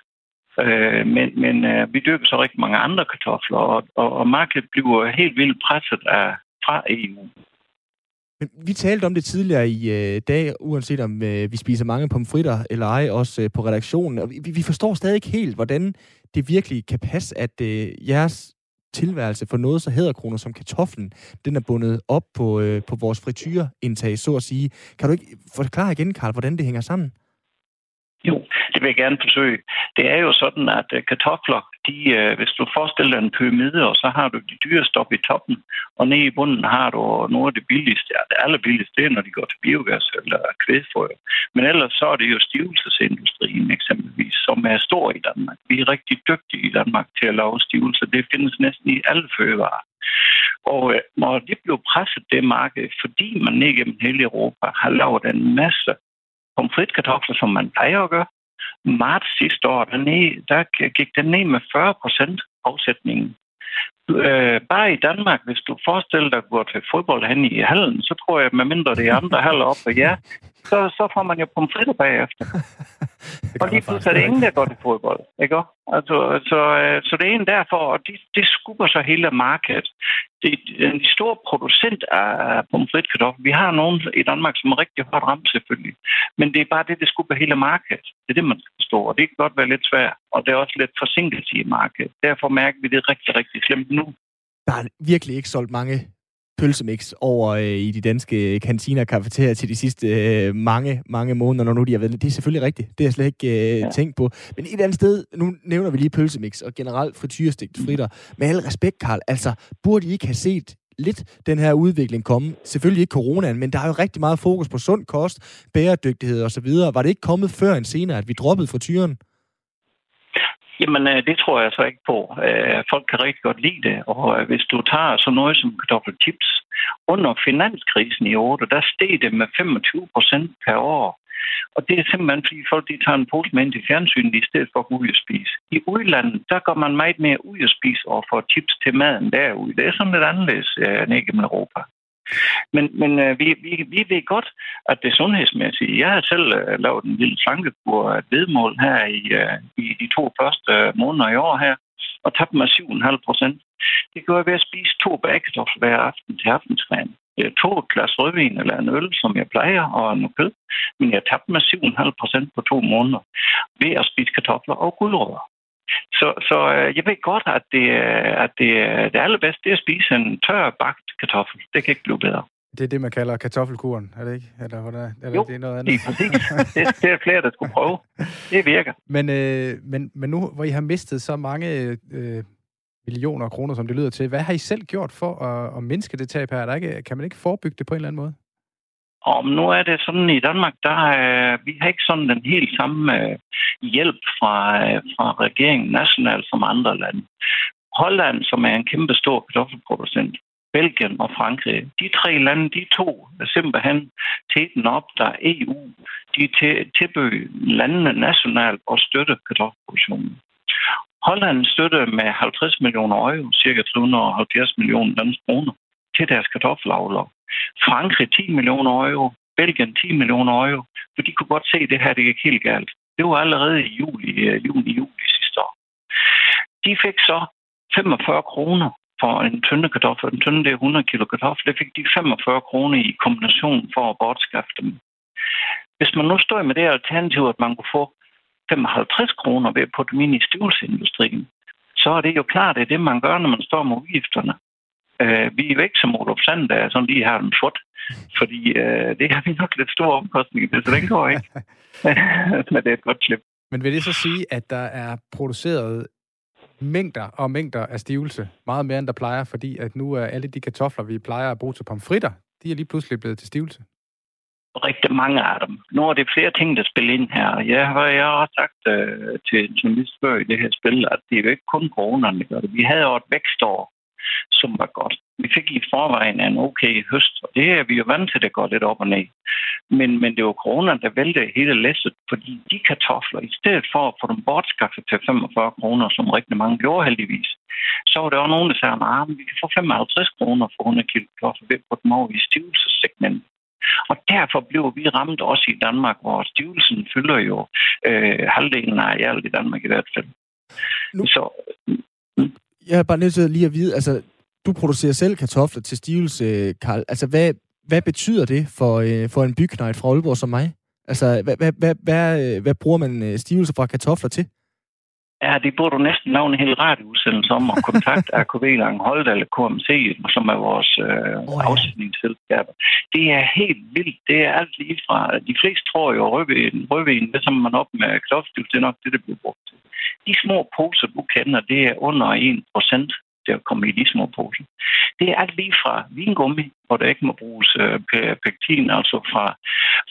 Øh, men men øh, vi dyrker så rigtig mange andre kartofler, og, og, og markedet bliver helt vildt presset af, fra EU. Men vi talte om det tidligere i øh, dag, uanset om øh, vi spiser mange pomfritter eller ej, også øh, på redaktionen. Og vi, vi forstår stadig ikke helt, hvordan det virkelig kan passe, at øh, jeres tilværelse for noget så hedderkroner som kartoflen, den er bundet op på, øh, på vores frityrindtag, så at sige. Kan du ikke forklare igen, Karl, hvordan det hænger sammen? Jo, det vil jeg gerne forsøge. Det er jo sådan, at øh, kartofler, de, øh, hvis du forestiller dig en pyramide, og så har du de dyreste op i toppen, og nede i bunden har du noget af det billigste. Ja, det allerbilligste, det er, når de går til biogas eller kvædfrøer. Men ellers så er det jo stivelsesindustrien eksempelvis, som er stor i Danmark. Vi er rigtig dygtige i Danmark til at lave stivelse. Det findes næsten i alle fødevarer. Og øh, når det blev presset, det marked, fordi man ned gennem hele Europa har lavet en masse pomfritkartofler, som man plejer at gøre. Marts sidste år, der, ned, der gik den ned med 40 procent afsætningen. Øh, bare i Danmark, hvis du forestiller dig at gå til fodbold hen i hallen, så tror jeg, at medmindre det er andre halv op, og ja, så, så får man jo pomfritter bagefter. og lige pludselig er det ingen, der går til fodbold. Ikke? Altså, så, øh, så det er en derfor, og det, det skubber så hele markedet. Det er en stor producent af pomfritkartofler. Vi har nogen i Danmark, som er rigtig hårdt ramt selvfølgelig. Men det er bare det, det skubber hele markedet. Det er det, man skal forstå. Og det kan godt være lidt svært. Og det er også lidt forsinkelse i markedet. Derfor mærker vi det rigtig, rigtig slemt nu. Der er virkelig ikke solgt mange pølsemix over øh, i de danske kantiner og kafeterier til de sidste øh, mange, mange måneder, når nu de har været Det er selvfølgelig rigtigt. Det har jeg slet ikke øh, ja. tænkt på. Men et andet sted, nu nævner vi lige pølsemix og generelt frityrestegt fritter. Med al respekt, Karl, altså, burde I ikke have set lidt den her udvikling komme? Selvfølgelig ikke coronaen, men der er jo rigtig meget fokus på sund kost, bæredygtighed osv. Var det ikke kommet før end senere, at vi droppede frityren? Jamen, øh, det tror jeg så ikke på. Øh, folk kan rigtig godt lide det, og øh, hvis du tager sådan noget som kartoffelchips, under finanskrisen i 8, der steg det med 25 procent per år. Og det er simpelthen, fordi folk de tager en pose med ind til fjernsynet, i stedet for at gå ud og spise. I udlandet, der går man meget mere ud og spise og får chips til maden derude. Det er sådan lidt anderledes end ikke i Europa. Men, men øh, vi, vi, vi ved godt, at det sundhedsmæssige... Jeg har selv øh, lavet en lille slankekur af øh, vedmål her i, øh, i de to første øh, måneder i år her, og tabt mig 7,5 procent. Det gør jeg ved at spise to bagkartofler hver aften til aftensmaden. Jeg tog et glas rødvin eller en øl, som jeg plejer, og noget kød. Men jeg tabte mig 7,5 procent på to måneder ved at spise kartofler og guldrødder. Så, så øh, jeg ved godt, at det, at det, det allerbedste det er at spise en tør bagt kartoffel. Det kan ikke blive bedre. Det er det, man kalder kartoffelkuren, er det ikke? Eller, hvordan, eller jo, det er noget andet? det er præcis. Det, det er flere, der skulle prøve. Det virker. Men, øh, men, men nu, hvor I har mistet så mange øh, millioner kroner, som det lyder til, hvad har I selv gjort for at, at mindske det tab her? Er der ikke, kan man ikke forebygge det på en eller anden måde? Og nu er det sådan i Danmark, der øh, vi har ikke sådan den helt samme øh, hjælp fra, øh, fra regeringen nationalt som andre lande. Holland, som er en kæmpe stor kartoffelproducent, Belgien og Frankrig. De tre lande, de to simpelthen teten op, der EU, de tilbød landene nationalt og støtte kartoffelproduktionen. Holland støtte med 50 millioner euro, cirka 370 millioner danske kroner, til deres kartoffelavler. Frankrig 10 millioner euro, Belgien 10 millioner euro, for de kunne godt se, at det her det gik helt galt. Det var allerede i juli, øh, juni, juli sidste år. De fik så 45 kroner for en tynde kartoffel. En tynde det er 100 kilo kartoffel. Det fik de 45 kroner i kombination for at bortskaffe dem. Hvis man nu står med det alternativ, at man kunne få 55 kroner ved at putte dem ind i stivelseindustrien, så er det jo klart, at det er det, man gør, når man står med udgifterne. Uh, vi er ikke som Olof Sand, der sådan lige har dem fået, fordi uh, det har vi nok lidt store omkostninger til, så det går ikke. Men det er et godt klip. Men vil det så sige, at der er produceret mængder og mængder af stivelse, meget mere end der plejer, fordi at nu er alle de kartofler, vi plejer at bruge til pomfritter, de er lige pludselig blevet til stivelse? rigtig mange af dem. Nu er det flere ting, der spiller ind her. Jeg har, jeg har sagt uh, til en journalist før i det her spil, at det er jo ikke kun corona, der gør det. Vi havde jo et vækstår, som var godt. Vi fik i forvejen en okay høst, og det er vi jo vant til, at det går lidt op og ned. Men, men det var corona, der væltede hele læsset, fordi de kartofler, i stedet for at få dem bortskaffet til 45 kroner, som rigtig mange gjorde heldigvis, så var der også nogen, der sagde, at vi kan få 55 kroner for 100 kilo kartofler ved på dem over i stivelsessegmentet. Og derfor blev vi ramt også i Danmark, hvor stivelsen fylder jo øh, halvdelen af alt i Danmark i hvert fald. Nu, så, mm. Jeg er bare nødt til lige at vide, altså, du producerer selv kartofler til stivelse, Karl. Altså, hvad, hvad betyder det for, øh, for en byknejt fra Aalborg som mig? Altså, hvad, hvad, hvad, hvad, hvad bruger man øh, stivelse fra kartofler til? Ja, det burde du næsten lave en hel radioudsendelse om at kontakte RKV Lang Holdt eller KMC, som er vores øh, oh, ja. afsætningsselskaber. Det er helt vildt. Det er alt lige fra... De fleste tror jo, at rødvin, rødvin det som man op med klodstivt, det er nok det, det bliver brugt til. De små poser, du kender, det er under 1 procent til at komme i de små poser. Det er alt lige fra vingummi, hvor der ikke må bruges øh, pektin, altså fra,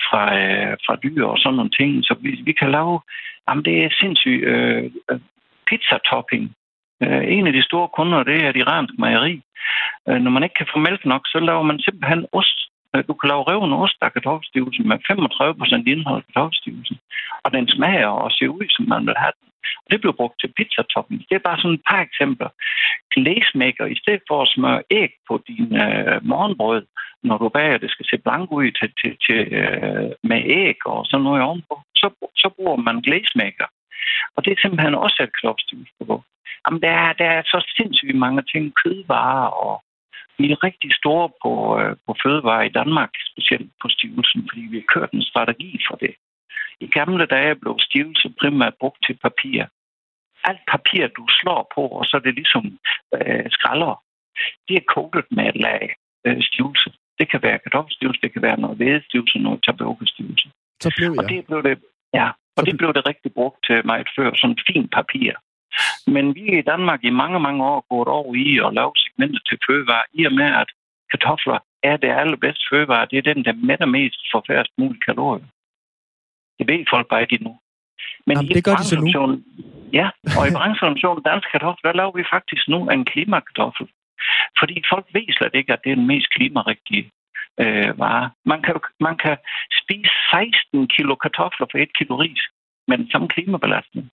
fra, øh, fra dyr og sådan nogle ting. Så vi, vi kan lave, jamen det er sindssygt, øh, øh pizzatopping. pizza-topping. Øh, en af de store kunder, det er et iransk mejeri. Øh, når man ikke kan få mælk nok, så laver man simpelthen ost Øh, du kan lave revne ost af kartoffelstivelsen med 35% indhold af kartoffelstivelsen. Og den smager og ser ud, som man vil have den. Og det blev brugt til pizzatopping. Det er bare sådan et par eksempler. Glazemaker, i stedet for at smøre æg på din øh, morgenbrød, når du bager, det skal se blank ud til, til, til, øh, med æg og sådan noget ovenpå, så, så bruger man glazemaker. Og det er simpelthen også et kartoffelstivelseprodukt. Jamen, der er, der er så sindssygt mange ting, kødvarer og vi er rigtig store på, øh, på fødevarer i Danmark, specielt på stivelsen, fordi vi har kørt en strategi for det. I gamle dage blev stivelse primært brugt til papir. Alt papir, du slår på, og så er det ligesom øh, skralder, det er kodet med et lag øh, stivelse. Det kan være kartoffelstivelse, det kan være noget vædestivelse, noget tabaukestivelse. Så blev jeg. Og det blev det, ja, og så det blev det rigtig brugt til meget før, sådan fint papir. Men vi i Danmark i mange, mange år gået over i at lave segmentet til fødevare, i og med, at kartofler er det allerbedste fødevare. Det er den, der mætter mest for færrest mulige kalorier. Det ved folk bare ikke endnu. Men Jamen, det gør de så nu. Ja, og i brancheorganisationen Dansk Kartoffel, der laver vi faktisk nu en klimakartoffel. Fordi folk ved slet ikke, at det er den mest klimarigtige øh, vare. Man kan, man kan spise 16 kilo kartofler for et kilo ris med den samme klimabelastning.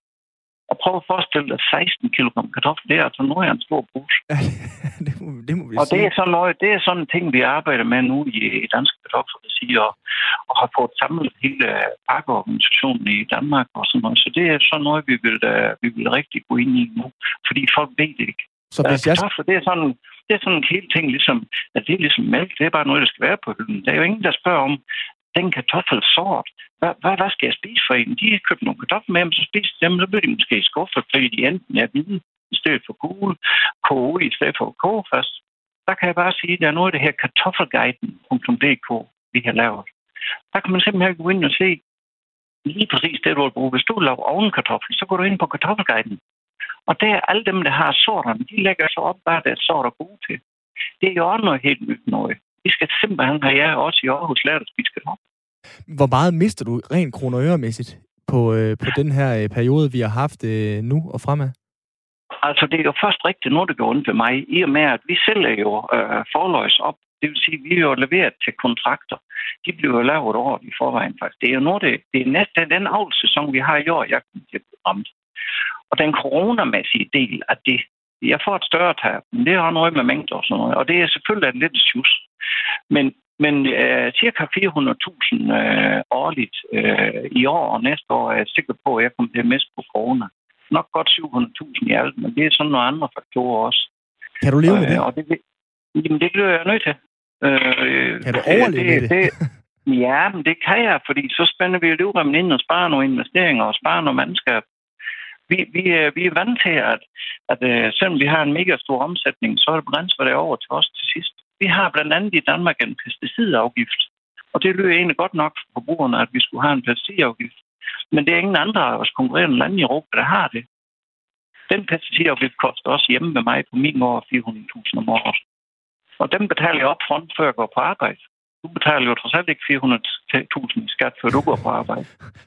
Og prøv at forestille dig 16 kg kartofler. Det er altså noget af en stor pose. det, må, det må vi og sige. det er, sådan noget, det er sådan en ting, vi arbejder med nu i, i Danske Kartofler, og, og har fået samlet hele pakkeorganisationen i Danmark og sådan noget. Så det er sådan noget, vi vil, uh, vi vil rigtig gå ind i nu, fordi folk ved det ikke. Så hvis jeg... Kartofler, det er sådan, det er sådan en helt ting, ligesom, at det er ligesom mælk, det er bare noget, der skal være på hylden. Der er jo ingen, der spørger om, den kartoffelsort, hvad, hvad, hvad skal jeg spise for en? De har købt nogle kartofler med, og så spiser dem, så bliver de måske skuffet, fordi de enten er hvide i stedet for gule, koge i stedet for koge først. Der kan jeg bare sige, at der er noget af det her kartoffelguiden.dk, vi har lavet. Der kan man simpelthen gå ind og se lige præcis det, du vil bruge. Hvis du laver ovenkartoffel, så går du ind på kartoffelguiden. Og der er alle dem, der har sorterne, de lægger så op, hvad deres sorter er gode til. Det er jo også noget helt nyt noget. Vi skal simpelthen have jer også i Aarhus lært at spise kartofler. Hvor meget mister du rent kroner øremæssigt på, øh, på den her øh, periode, vi har haft øh, nu og fremad? Altså, det er jo først rigtigt nu, det går ondt ved mig, i og med, at vi sælger jo øh, forløs op. Det vil sige, at vi er jo leveret til kontrakter. De bliver jo lavet over i forvejen, faktisk. Det er jo noget, det, det er næsten den avlsæson, vi har i år, jeg kommer til at ramt. Og den coronamæssige del af det, jeg får et større tab, men det har noget med mængder og sådan noget. Og det er selvfølgelig en lidt sjus. Men Men øh, cirka 400.000 øh, årligt øh, i år og næste år er jeg sikker på, at jeg kommer til at miste på corona. Nok godt 700.000 i alt, men det er sådan nogle andre faktorer også. Kan du leve med det? Øh, og det, jamen, det bliver jeg nødt til. Øh, Kan du overleve med det? det? Ja, men det kan jeg, fordi så spænder vi livremmen ind og sparer nogle investeringer og sparer noget mandskab. Vi, vi, er, vi er vant til, at, at uh, selvom vi har en mega stor omsætning, så er det begrænset, hvad det er over til os til sidst. Vi har blandt andet i Danmark en pesticidafgift, og det lyder egentlig godt nok for forbrugerne, at vi skulle have en pesticidafgift. Men det er ingen andre af vores konkurrerende lande i Europa, der har det. Den pesticidafgift koster også hjemme med mig på min år 400.000 om året. Og dem betaler jeg op front, før jeg går på arbejde. Du betaler jo trods alt ikke 400.000 i skat, før du går på arbejde.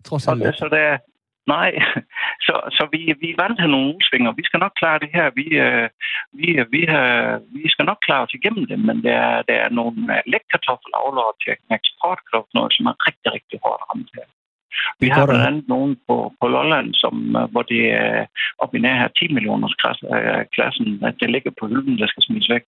Trods Og alt. det, så det er, nej, så, så vi, vi er vant til nogle udsvinger. Vi skal nok klare det her. Vi, øh, vi, vi, øh, vi skal nok klare os igennem det, men der er, der er nogle øh, lægkartoffelavlere til eksportkartofler, som er rigtig, rigtig hårdt ramt her. Vi har blandt andet nogen på, på Lolland, som, øh, hvor det er op i nær her 10 millioners klasse- øh, klassen, at det ligger på hylden, der skal smides væk.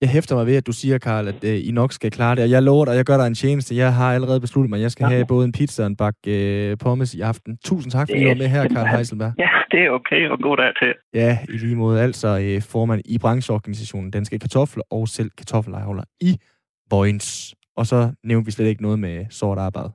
Jeg hæfter mig ved, at du siger, Karl, at øh, I nok skal klare det. Og jeg lover dig, jeg gør dig en tjeneste. Jeg har allerede besluttet mig, at jeg skal Ja. have både en pizza og en bakke øh, pommes i aften. Tusind tak, fordi du var med her, Karl Heiselberg. Ja, det er okay, og god dag til. Ja, i lige måde. Altså øh, formand i brancheorganisationen Danske Kartofler og selv kartoffelavler i Vojens. Og så nævnte vi slet ikke noget med sort arbejde.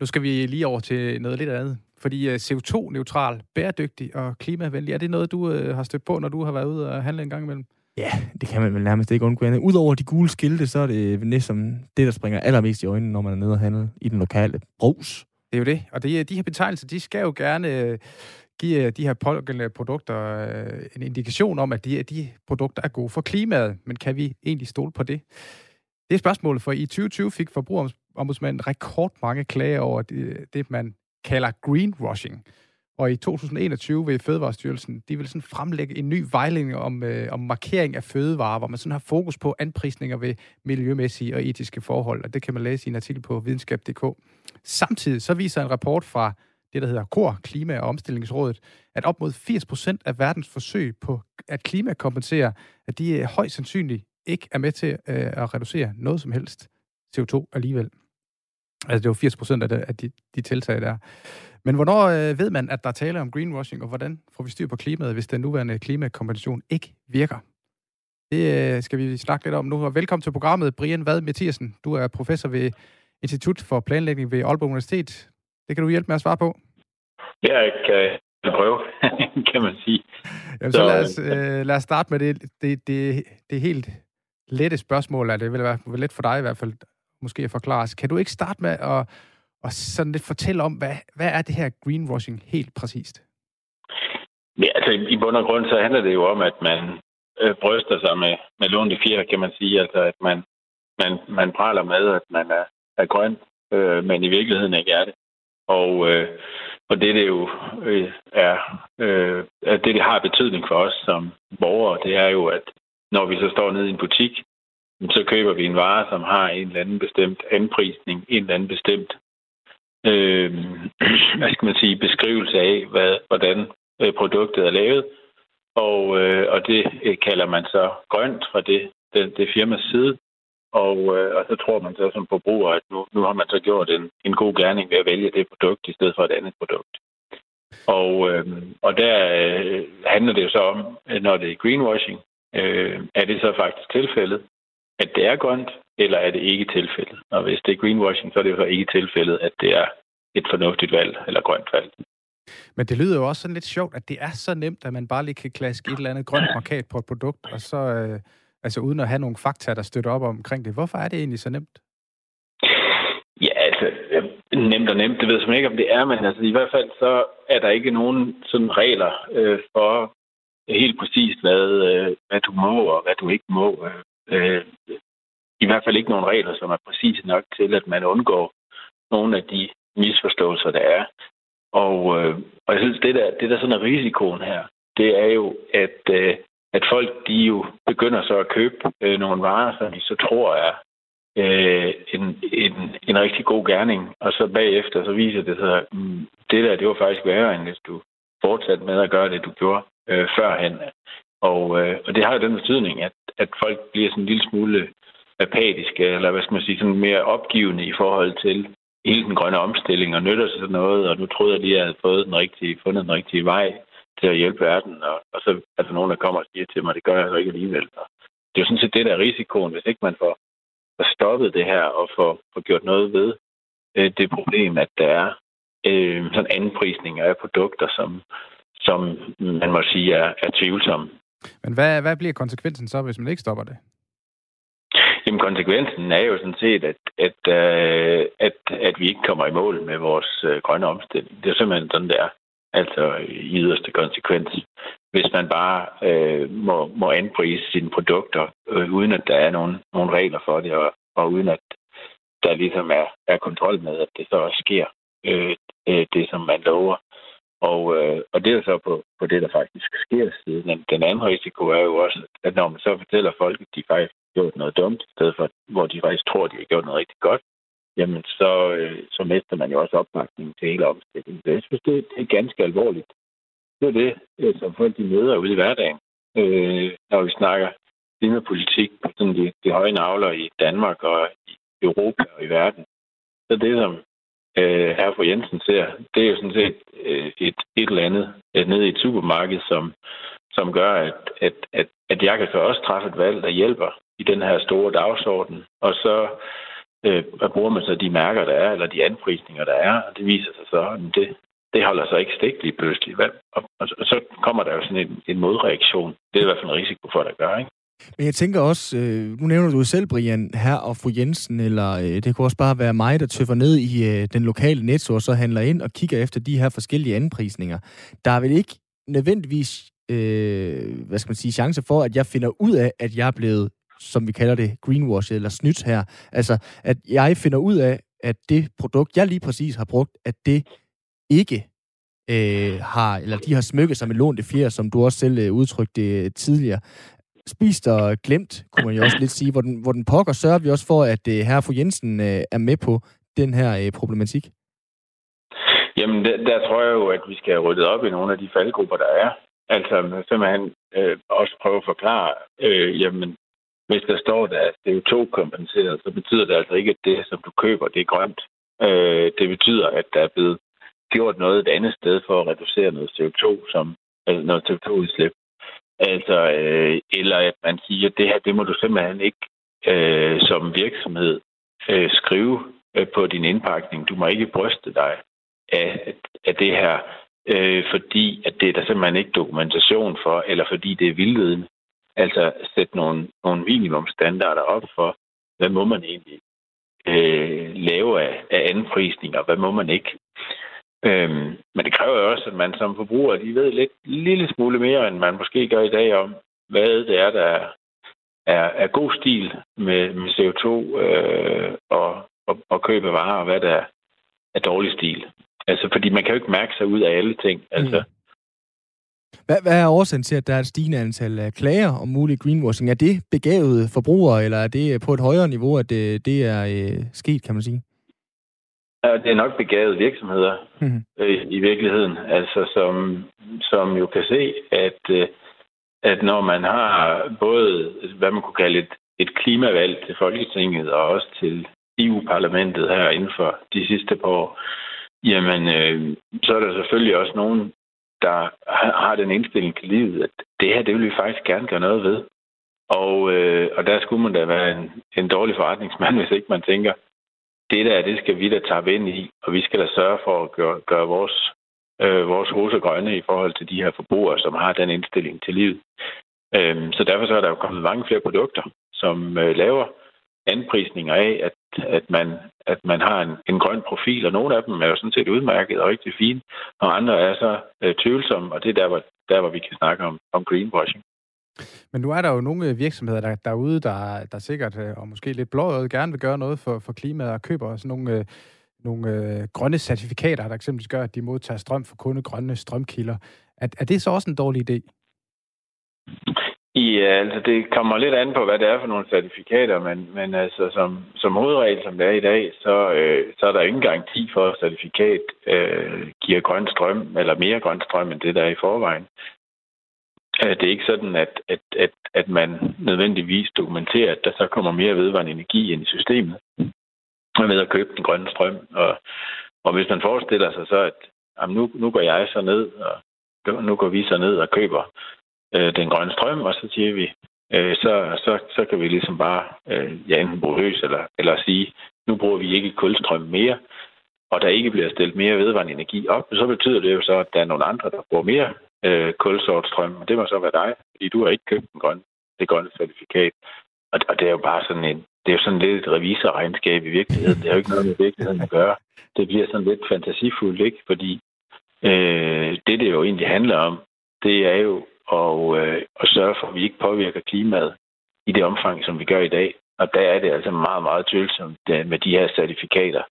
Nu skal vi lige over til noget lidt andet. Fordi øh, CO2-neutral, bæredygtig og klimavenlig, er det noget, du øh, har stødt på, når du har været ude og handle en gang imellem? Ja, det kan man vel nærmest ikke undgå andet. Udover de gule skilte, så er det næsten det, der springer allermest i øjnene, når man er nede og handle i den lokale brus. Det er jo det. Og det, er- de her betegnelser, de skal jo gerne øh, give øh, de her pågældende produkter øh, en indikation om, at de, de produkter er gode for klimaet. Men kan vi egentlig stole på det? Det er spørgsmålet, for i 2020 fik forbrugerombudsmanden rekordmange klager over det, det, man kalder greenwashing. Og i 2021 vil Fødevarestyrelsen, de vil sådan fremlægge en ny vejledning om, øh, om markering af fødevarer, hvor man sådan har fokus på anprisninger ved miljømæssige og etiske forhold, og det kan man læse i en artikel på videnskab.dk. Samtidig så viser en rapport fra det, der hedder KOR, Klima- og Omstillingsrådet, at op mod 80 procent af verdens forsøg på at klimakompensere, at de øh, højst sandsynligt ikke er med til øh, at reducere noget som helst CO2 alligevel. Altså det var 80 procent af, det, af de, de tiltag der. Men hvornår øh, ved man, at der er tale om greenwashing, og hvordan får vi styr på klimaet, hvis den nuværende klimakompensation ikke virker? Det øh, skal vi snakke lidt om nu. Og velkommen til programmet, Brian Vad Mathiasen. Du er professor ved Institut for Planlægning ved Aalborg Universitet. Det kan du hjælpe med at svare på. Ja, jeg kan prøve, kan man sige. Jamen, så Så, lad os, øh, lad os starte med det, det, det, det helt lette spørgsmål, er det vil være let for dig i hvert fald, måske at forklare. Kan du ikke starte med at, og sådan lidt fortælle om, hvad, hvad er det her greenwashing helt præcist? Ja, altså i bund og grund så handler det jo om, at man øh, bryster sig med, med lånte fjer, kan man sige. Altså at man, man, man praler med, at man er, er grøn, øh, men i virkeligheden ikke er det. Og, øh, og det, det jo øh, er, øh, at det, det har betydning for os som borgere, det er jo, at når vi så står nede i en butik, så køber vi en vare, som har en eller anden bestemt anprisning, en eller anden bestemt øh, hvad skal man sige, beskrivelse af, hvad, hvordan øh, produktet er lavet. Og, øh, og det øh, kalder man så grønt fra det, det, det firmas side. Og, øh, og så tror man så som forbruger, at nu, nu har man så gjort en, en god gerning ved at vælge det produkt i stedet for et andet produkt. Og, øh, og der øh, handler det jo så om, når det er greenwashing, øh, er det så faktisk tilfældet, at det er grønt, eller er det ikke tilfældet? Og hvis det er greenwashing, så er det jo så ikke tilfældet, at det er et fornuftigt valg eller grønt valg. Men det lyder jo også sådan lidt sjovt, at det er så nemt, at man bare lige kan klaske et eller andet grønt markat på et produkt, og så, øh, altså uden at have nogle fakta, der støtter op omkring det. Hvorfor er det egentlig så nemt? Ja, altså, øh, nemt og nemt, det ved jeg simpelthen ikke, om det er, men altså, i hvert fald så er der ikke nogen sådan regler øh, for helt præcist, hvad, øh, hvad du må og hvad du ikke må. Øh, Øh, I hvert fald ikke nogen regler, som er præcise nok til, at man undgår nogle af de misforståelser, der er. Og, øh, og jeg synes, det der, det der sådan er risikoen her, det er jo, at, øh, at folk de jo begynder så at købe øh, nogle varer, som de så tror er øh, en, en, en rigtig god gerning, og så bagefter så viser det sig, at mm, det der, det var faktisk værre, end hvis du fortsatte med at gøre det, du gjorde øh, førhen. Og, øh, og det har jo den betydning, at, at folk bliver sådan en lille smule apatiske, eller hvad skal man sige, sådan mere opgivende i forhold til hele den grønne omstilling, og nytter sig sådan noget, og nu troede jeg lige, at jeg havde fået den rigtige, fundet den rigtige vej til at hjælpe verden, og, og så er der nogen, der kommer og siger til mig, det gør jeg så ikke alligevel. Og det er jo sådan set det, der er risikoen, hvis ikke man får, får stoppet det her og får, får gjort noget ved øh, det problem, at der er øh, sådan anprisninger af produkter, som, som man må sige er, er tvivlsomme. Men hvad, hvad bliver konsekvensen så, hvis man ikke stopper det? Jamen, konsekvensen er jo sådan set, at, at, øh, at, at vi ikke kommer i mål med vores øh, grønne omstilling. Det er simpelthen sådan, det er. Altså i yderste konsekvens. Hvis man bare øh, må, må anprise sine produkter, øh, uden at der er nogen, nogen regler for det, og, og uden at der ligesom er, er kontrol med, at det så også sker, uh, det som man lover. Og, øh, og det er så på, på det, der faktisk sker siden. Den, den anden risiko er jo også, at når man så fortæller folk, at de faktisk har gjort noget dumt, i stedet for, hvor de faktisk tror, at de har gjort noget rigtig godt, jamen så, øh, så mister man jo også opbakningen til hele omstillingen. Så jeg synes, det, det er ganske alvorligt. Det er det, øh, som folk de møder ude i hverdagen, øh, når vi snakker klimapolitik på sådan de, de høje navler i Danmark og i Europa og i verden. Så det, som øh, her for Jensen ser, det er jo sådan set øh, et, et eller andet et, nede i et supermarked, som, som gør, at, at, at, at jeg kan også træffe et valg, der hjælper i den her store dagsorden. Og så øh, bruger man så de mærker, der er, eller de anprisninger, der er, og det viser sig så, at det, det holder sig ikke stik lige pludselig. Og, og, og så kommer der jo sådan en, en modreaktion. Det er i hvert fald en risiko for, at der gør, ikke? Men jeg tænker også, øh, nu nævner du selv, Brian, her og fru Jensen, eller øh, det kunne også bare være mig, der tøffer ned i øh, den lokale netto, og så handler ind og kigger efter de her forskellige anprisninger. Der er vel ikke nødvendigvis, øh, hvad skal man sige, chance for, at jeg finder ud af, at jeg er blevet, som vi kalder det, greenwash eller snydt her. Altså, at jeg finder ud af, at det produkt, jeg lige præcis har brugt, at det ikke øh, har, eller de har smykket sig med lånte fjer, som du også selv øh, udtrykte øh, tidligere spist og glemt, kunne man jo også lidt sige. Hvor den, hvor den pokker sørger vi også for, at uh, herre fru Jensen øh, er med på den her øh, problematik? Jamen, der, der tror jeg jo, at vi skal have ryddet op i nogle af de faldgrupper, der er. Altså, simpelthen øh, også prøve at forklare, øh, jamen, hvis der står, der er CO2-kompenseret, så betyder det altså ikke, at det, som du køber, det er grønt. Øh, det betyder, at der er blevet gjort noget et andet sted for at reducere noget CO2, som, altså noget CO2-udslip. Altså, øh, eller at man siger, at det her, det må du simpelthen ikke øh, som virksomhed øh, skrive øh, på din indpakning. Du må ikke bryste dig af, af det her, øh, fordi at det er der simpelthen ikke dokumentation for, eller fordi det er vildledende. Altså sætte nogle, nogle minimumstandarder op for, hvad må man egentlig øh, lave af, af anprisninger, hvad må man ikke. Øhm, men det kræver jo også, at man som forbruger lige ved lidt lille smule mere, end man måske gør i dag om, hvad det er, der er, er, god stil med, med CO2 øh, og, og, og købe varer, og hvad der er, er dårlig stil. Altså, fordi man kan jo ikke mærke sig ud af alle ting. Altså, mm. Hvad, hvad er årsagen til, at der er et stigende antal øh, klager om mulig greenwashing? Er det begavede forbrugere, eller er det på et højere niveau, at det, det er øh, sket, kan man sige? Det er nok begavede virksomheder mm-hmm. øh, i virkeligheden, altså som, som jo kan se, at, øh, at når man har både, hvad man kunne kalde et, et klimavalg til Folketinget og også til EU-parlamentet her inden for de sidste par år, jamen øh, så er der selvfølgelig også nogen, der har den indstilling til livet, at det her, det vil vi faktisk gerne gøre noget ved. Og, øh, og der skulle man da være en, en dårlig forretningsmand, hvis ikke man tænker, det der, det skal vi da tage ind i, og vi skal da sørge for at gøre, gøre vores, øh, vores hose grønne i forhold til de her forbrugere, som har den indstilling til livet. Øhm, så derfor så er der jo kommet mange flere produkter, som øh, laver anprisninger af, at, at, man, at man har en, en grøn profil, og nogle af dem er jo sådan set udmærket og rigtig fine, og andre er så øh, tvivlsomme, og det er der, hvor, der, hvor vi kan snakke om, om greenwashing. Men nu er der jo nogle øh, virksomheder der, derude, der, der sikkert, øh, og måske lidt blåøjet, gerne vil gøre noget for, for klimaet og køber sådan nogle, øh, nogle øh, grønne certifikater, der eksempelvis gør, at de modtager strøm for kun grønne strømkilder. Er, er det så også en dårlig idé? Ja, øh, altså det kommer lidt an på, hvad det er for nogle certifikater, men, men altså som, som hovedregel, som det er i dag, så, øh, så er der ingen garanti for, at certifikat øh, giver grøn strøm, eller mere grøn strøm, end det der er i forvejen. Øh, det er ikke sådan, at, at, at, at man nødvendigvis dokumenterer, at der så kommer mere vedvarende energi ind i systemet ved at købe den grønne strøm. Og, og hvis man forestiller sig så, at jamen nu, nu går jeg så ned, og nu går vi så ned og køber øh, den grønne strøm, og så siger vi, øh, så, så, så kan vi ligesom bare øh, ja, enten bruge løs eller, eller sige, nu bruger vi ikke kulstrøm mere, og der ikke bliver stillet mere vedvarende energi op, så betyder det jo så, at der er nogle andre, der bruger mere øh, kulsort strøm, og det må så være dig, fordi du har ikke købt den grønne, det grønne certifikat. Og, og det er jo bare sådan en, det er jo sådan lidt et revisorregnskab i virkeligheden. Det er jo ikke noget med virkeligheden at gøre. Det bliver sådan lidt fantasifuldt, ikke? Fordi øh, det, det jo egentlig handler om, det er jo at, øh, at sørge for, at vi ikke påvirker klimaet i det omfang, som vi gør i dag. Og der er det altså meget, meget tvivlsomt øh, med de her certifikater.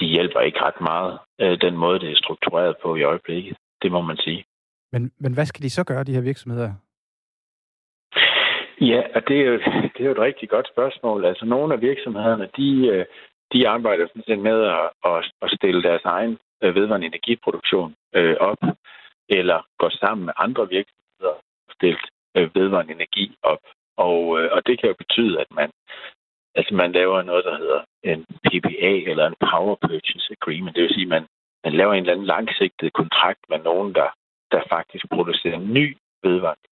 De hjælper ikke ret meget, øh, den måde, det er struktureret på i øjeblikket. Det må man sige. Men, men hvad skal de så gøre, de her virksomheder? Ja, og det er, jo, det er jo et rigtig godt spørgsmål. Altså, nogle af virksomhederne, de, øh, de arbejder sådan set med at, at, at stille deres egen øh, vedvarende energiproduktion øh, op, eller går sammen med andre virksomheder og stille øh, vedvarende energi op. Og, øh, og det kan jo betyde, at man, altså man laver noget, der hedder en PPA, eller en Power Purchase Agreement. Det vil sige, at man, man laver en eller anden langsigtet kontrakt med nogen, der, der faktisk producerer ny vedvarende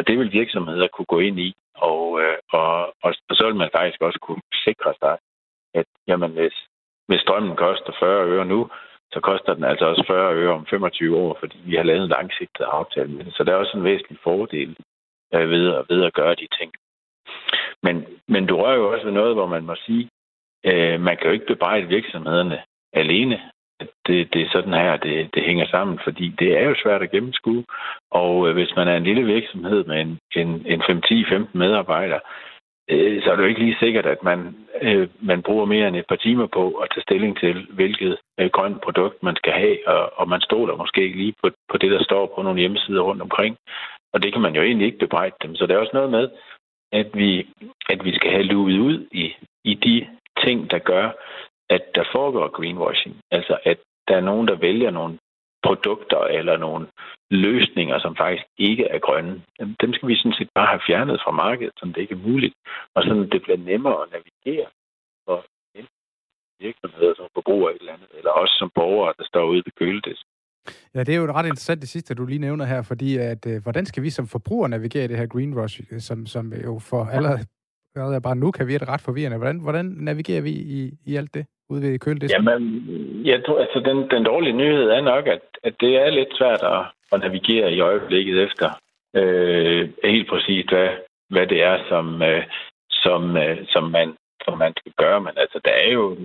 og det vil virksomheder kunne gå ind i, og, øh, og, og, og så vil man faktisk også kunne sikre sig, at jamen, hvis, hvis strømmen koster 40 øre nu, så koster den altså også 40 øre om 25 år, fordi vi har lavet en langsigtet aftale med det. Så der er også en væsentlig fordel øh, ved, at, ved at gøre de ting. Men, men du rører jo også ved noget, hvor man må sige, øh, man kan jo ikke bebrejde virksomhederne alene det, det er sådan her, det, det hænger sammen, fordi det er jo svært at gennemskue. Og øh, hvis man er en lille virksomhed med en, en, en 5-10-15 medarbejdere, øh, så er det jo ikke lige sikkert, at man, øh, man bruger mere end et par timer på at tage stilling til, hvilket øh, grønt produkt man skal have, og, og man stoler måske ikke lige på, på det, der står på nogle hjemmesider rundt omkring. Og det kan man jo egentlig ikke bebrejde dem. Så der er også noget med, at vi, at vi skal have luet ud i, i de ting, der gør, at der foregår greenwashing. Altså, at der er nogen, der vælger nogle produkter eller nogle løsninger, som faktisk ikke er grønne. Dem skal vi sådan set bare have fjernet fra markedet, så det ikke er muligt. Og sådan det bliver nemmere at navigere for virksomheder som forbruger et eller andet, eller også som borgere, der står ude ved køledisken. Ja, det er jo ret interessant det sidste, du lige nævner her, fordi at, øh, hvordan skal vi som forbrugere navigere i det her greenwash, øh, som, som jo for allerede, allerede bare nu kan virke ret forvirrende. Hvordan, hvordan navigerer vi i, i alt det? Ude ved køledisken? Jamen, jeg tror, altså den, den dårlige nyhed er nok, at, at det er lidt svært at, at navigere i øjeblikket efter øh, helt præcist, hvad, hvad det er, som, øh, som, øh, som, man, som man skal gøre. Men altså, der er jo,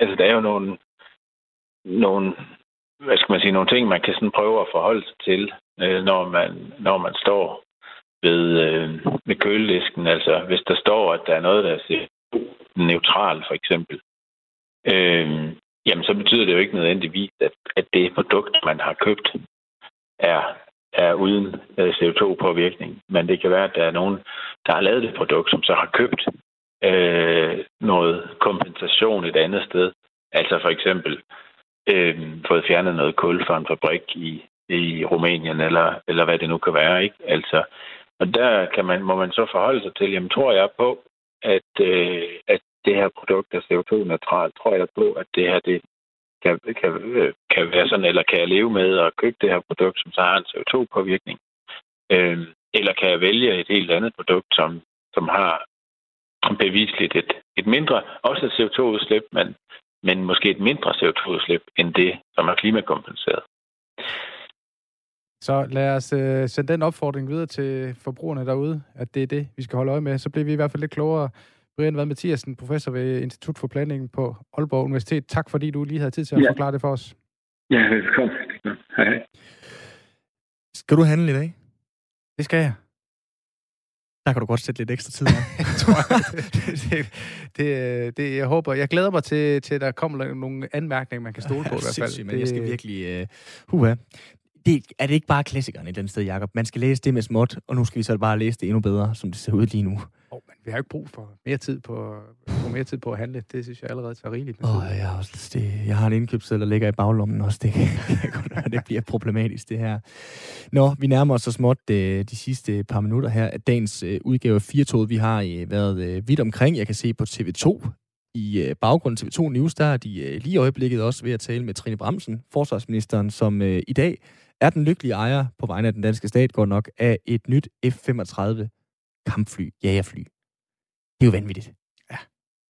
altså, der er jo nogle, nogle, hvad skal man sige, nogle ting, man kan sådan prøve at forholde sig til, øh, når, man, når man står ved, øh, ved køledisken. Altså, hvis der står, at der er noget, der er neutral, for eksempel, øh, jamen så betyder det jo ikke nødvendigvis, at, at det produkt, man har købt, er, er uden øh, CO2-påvirkning. Men det kan være, at der er nogen, der har lavet det produkt, som så har købt øh, noget kompensation et andet sted. Altså for eksempel øh, fået fjernet noget kul fra en fabrik i, i Rumænien, eller, eller hvad det nu kan være. Ikke? Altså, og der kan man, må man så forholde sig til, jamen tror jeg på, at, øh, at det her produkt er CO2-neutralt, tror jeg på, at det her det kan, kan, kan være sådan, eller kan jeg leve med at købe det her produkt, som så har en CO2-påvirkning? Øh, eller kan jeg vælge et helt andet produkt, som, som har bevisligt et, et mindre, også et CO2-udslip, men, men måske et mindre CO2-udslip end det, som er klimakompenseret. Så lad os øh, sende den opfordring videre til forbrugerne derude, at det er det, vi skal holde øje med. Så bliver vi i hvert fald lidt klogere Brian Vad Mathiasen, professor ved Institut for Planning på Aalborg Universitet. Tak fordi du lige havde tid til at ja. forklare det for os. Ja, velkommen. Hej. Skal du handle i dag? Det skal jeg. Der kan du godt sætte lidt ekstra tid af. det, det, det, jeg håber, jeg glæder mig til, til der kommer nogle anmærkninger, man kan stole på i hvert fald. men det... jeg skal virkelig... Uh, huha. Det, er det ikke bare klassikeren i den sted, Jacob? Man skal læse det med småt, og nu skal vi så bare læse det endnu bedre, som det ser ud lige nu. Oh, vi har jo ikke brug for mere tid på, på mere tid på at handle. Det synes jeg allerede tager rigeligt. Åh, oh, jeg, har også, det, jeg har en indkøbsseddel, der ligger i baglommen også. Det kan godt være, det bliver problematisk, det her. Nå, vi nærmer os så småt de, de sidste par minutter her af dagens uh, udgave af 4 Vi har uh, været vidt omkring. Jeg kan se på TV2 i baggrunden TV2 News, der er de lige i øjeblikket også ved at tale med Trine Bramsen, forsvarsministeren, som uh, i dag er den lykkelige ejer på vegne af den danske stat, går nok, af et nyt F-35 kampfly, jagerfly. Det er jo vanvittigt. Ja.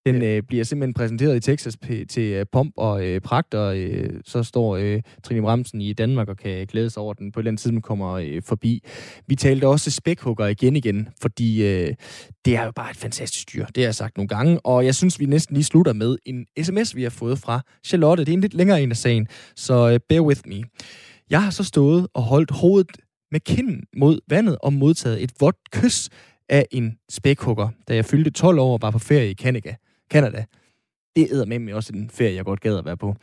Den øh, bliver simpelthen præsenteret i Texas p- til øh, pomp og øh, pragt, og øh, så står øh, Trine Bramsen i Danmark og kan glæde sig over, at den på et eller andet tidspunkt kommer øh, forbi. Vi talte også spækhugger igen igen, fordi øh, det er jo bare et fantastisk dyr. Det har jeg sagt nogle gange, og jeg synes, vi næsten lige slutter med en sms, vi har fået fra Charlotte. Det er en lidt længere en af sagen, så øh, bear with me. Jeg har så stået og holdt hovedet med kinden mod vandet og modtaget et vådt kys af en spækhugger, da jeg fyldte 12 år og var på ferie i Canada. Canada. Det æder med mig også en ferie, jeg godt gad at være på.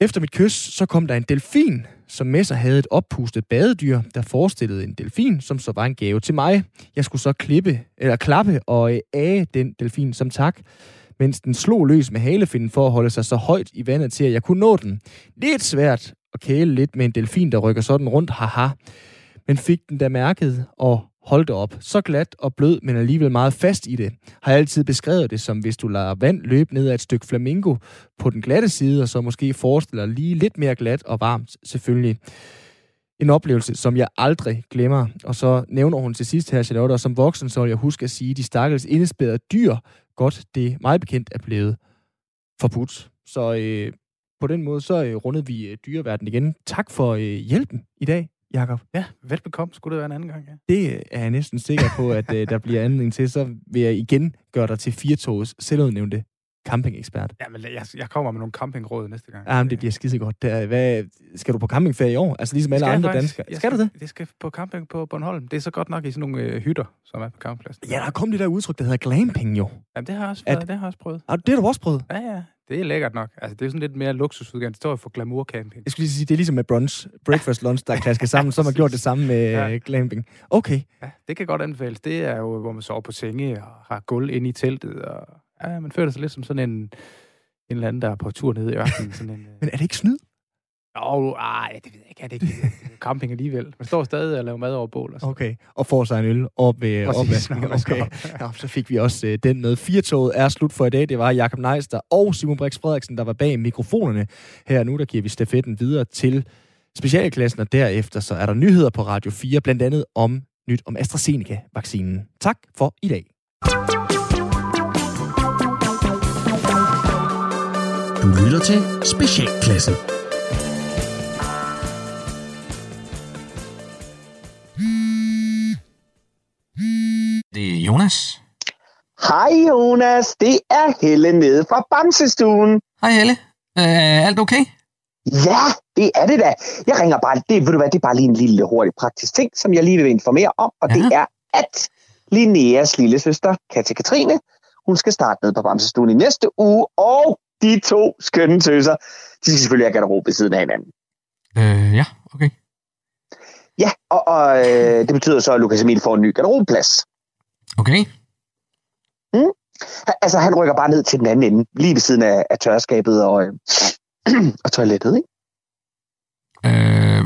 Efter mit kys, så kom der en delfin, som med sig havde et oppustet badedyr, der forestillede en delfin, som så var en gave til mig. Jeg skulle så klippe, eller klappe og øh, æge den delfin som tak, mens den slog løs med halefinden for at holde sig så højt i vandet til, at jeg kunne nå den. Lidt svært at kæle lidt med en delfin, der rykker sådan rundt, haha. Men fik den da mærket og Hold det op. Så glat og blød, men alligevel meget fast i det. Har jeg altid beskrevet det som, hvis du lader vand løbe ned ad et stykke flamingo på den glatte side, og så måske forestiller lige lidt mere glat og varmt, selvfølgelig. En oplevelse, som jeg aldrig glemmer. Og så nævner hun til sidst her, Charlotte, og som voksen, så vil jeg huske at sige, at de stakkels indespærrede dyr, godt det meget bekendt er blevet forbudt. Så øh, på den måde, så øh, rundede vi øh, dyreverden igen. Tak for øh, hjælpen i dag. Jakob. Ja, velbekomme. Skulle det være en anden gang, ja. Det er jeg næsten sikker på, at uh, der bliver anledning til. Så vil jeg igen gøre dig til Firtogs selvudnævnte campingekspert. Ja, men jeg, jeg kommer med nogle campingråd næste gang. Ja, men det bliver skidegodt. Der, hvad, skal du på campingferie i år? Altså ligesom alle andre faktisk, danskere. Skal, skal du det? Det skal på camping på Bornholm. Det er så godt nok i sådan nogle øh, hytter, som er på campingpladsen. Ja, der er kommet det der udtryk, der hedder glamping jo. Jamen, det har jeg også, at, det har jeg også prøvet. Ah, det har du også prøvet? Ja, ja. Det er lækkert nok. Altså, det er sådan lidt mere luksusudgave. Det står for glamour camping. Jeg skulle lige sige, det er ligesom med brunch, breakfast, lunch, der er klasket sammen, så har man gjort det samme med ja. glamping. Okay. Ja, det kan godt anbefales. Det er jo, hvor man sover på senge og har gulv inde i teltet. Og, ja, man føler sig lidt som sådan en, en eller anden, der er på tur ned i ørkenen. Sådan en, Men er det ikke snyd? Åh, ej, det ved jeg ikke. Er det ikke camping alligevel? Man står stadig og laver mad over bål. Og sådan. Okay, og får sig en øl op ved opvasken. Okay. Ja, så fik vi også uh, den med. Firtoget er slut for i dag. Det var Jakob Neister og Simon Brix Frederiksen, der var bag mikrofonerne. Her nu, der giver vi stafetten videre til specialklassen, og derefter så er der nyheder på Radio 4, blandt andet om nyt om AstraZeneca-vaccinen. Tak for i dag. Du lytter til Specialklassen. Det er Jonas. Hej Jonas, det er Helle nede fra Bamsestuen. Hej Helle. Er alt okay? Ja, det er det da. Jeg ringer bare, det, ved du hvad, det er bare lige en lille hurtig praktisk ting, som jeg lige vil informere om, og ja. det er, at Linneas lille søster, Katja Katrine, hun skal starte ned på Bamsestuen i næste uge, og de to skønne tøser, de skal selvfølgelig have garderobe ved siden af hinanden. Øh, ja, okay. Ja, og, og øh, det betyder så, at Lukas Emil får en ny garderobeplads. Okay. Mm. Altså, han rykker bare ned til den anden ende, lige ved siden af, af tørskabet og, øh, og toilettet, ikke? Øh,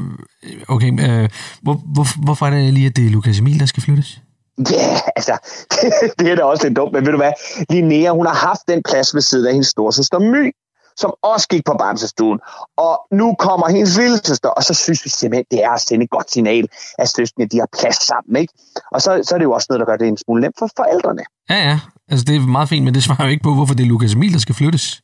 okay, øh, hvor, hvor, hvorfor er det lige, at det er Lukas Emil, der skal flyttes? Ja, yeah, altså, det, det er da også lidt dumt, men ved du hvad? Linnea, hun har haft den plads ved siden af hendes storsøster My, som også gik på bamsestuen. Og nu kommer hendes lille søster, og så synes vi simpelthen, det er at sende et godt signal, at søskende de har plads sammen. Ikke? Og så, så er det jo også noget, der gør det en smule nemt for forældrene. Ja, ja. Altså, det er meget fint, men det svarer jo ikke på, hvorfor det er Lukas Emil, der skal flyttes.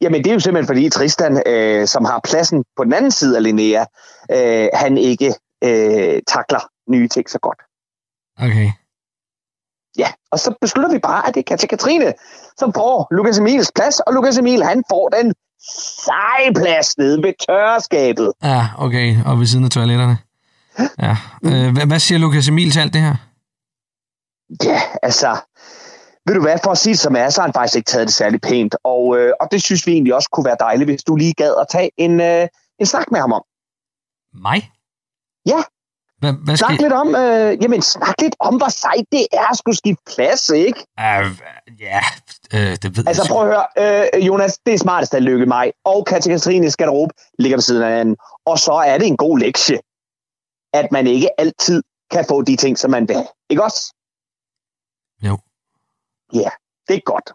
Jamen, det er jo simpelthen fordi Tristan, øh, som har pladsen på den anden side af Linnea, øh, han ikke øh, takler nye ting så godt. Okay. Ja, og så beslutter vi bare, at det er Katja Katrine, som får Lukas Emils plads, og Lukas Emil, han får den seje plads nede ved tørreskabet. Ja, okay, og ved siden af toiletterne. Ja. Øh, hvad, hvad siger Lukas Emil til alt det her? Ja, altså, ved du hvad, for at sige det som er, så har han faktisk ikke taget det særlig pænt, og, øh, og det synes vi egentlig også kunne være dejligt, hvis du lige gad at tage en, øh, en snak med ham om. Mig? Ja, Hvad, hvad Snak lidt om, øh, jamen, snak lidt om, hvor sejt det er at skulle skifte plads, ikke? Uh, ja, øh, det ved Altså jeg prøv at høre, øh, Jonas, det er smartest at lykke mig, og Katrines garderobe ligger ved siden af hinanden. Og så er det en god lektie, at man ikke altid kan få de ting, som man vil. Ikke også? Jo. Ja, det er godt.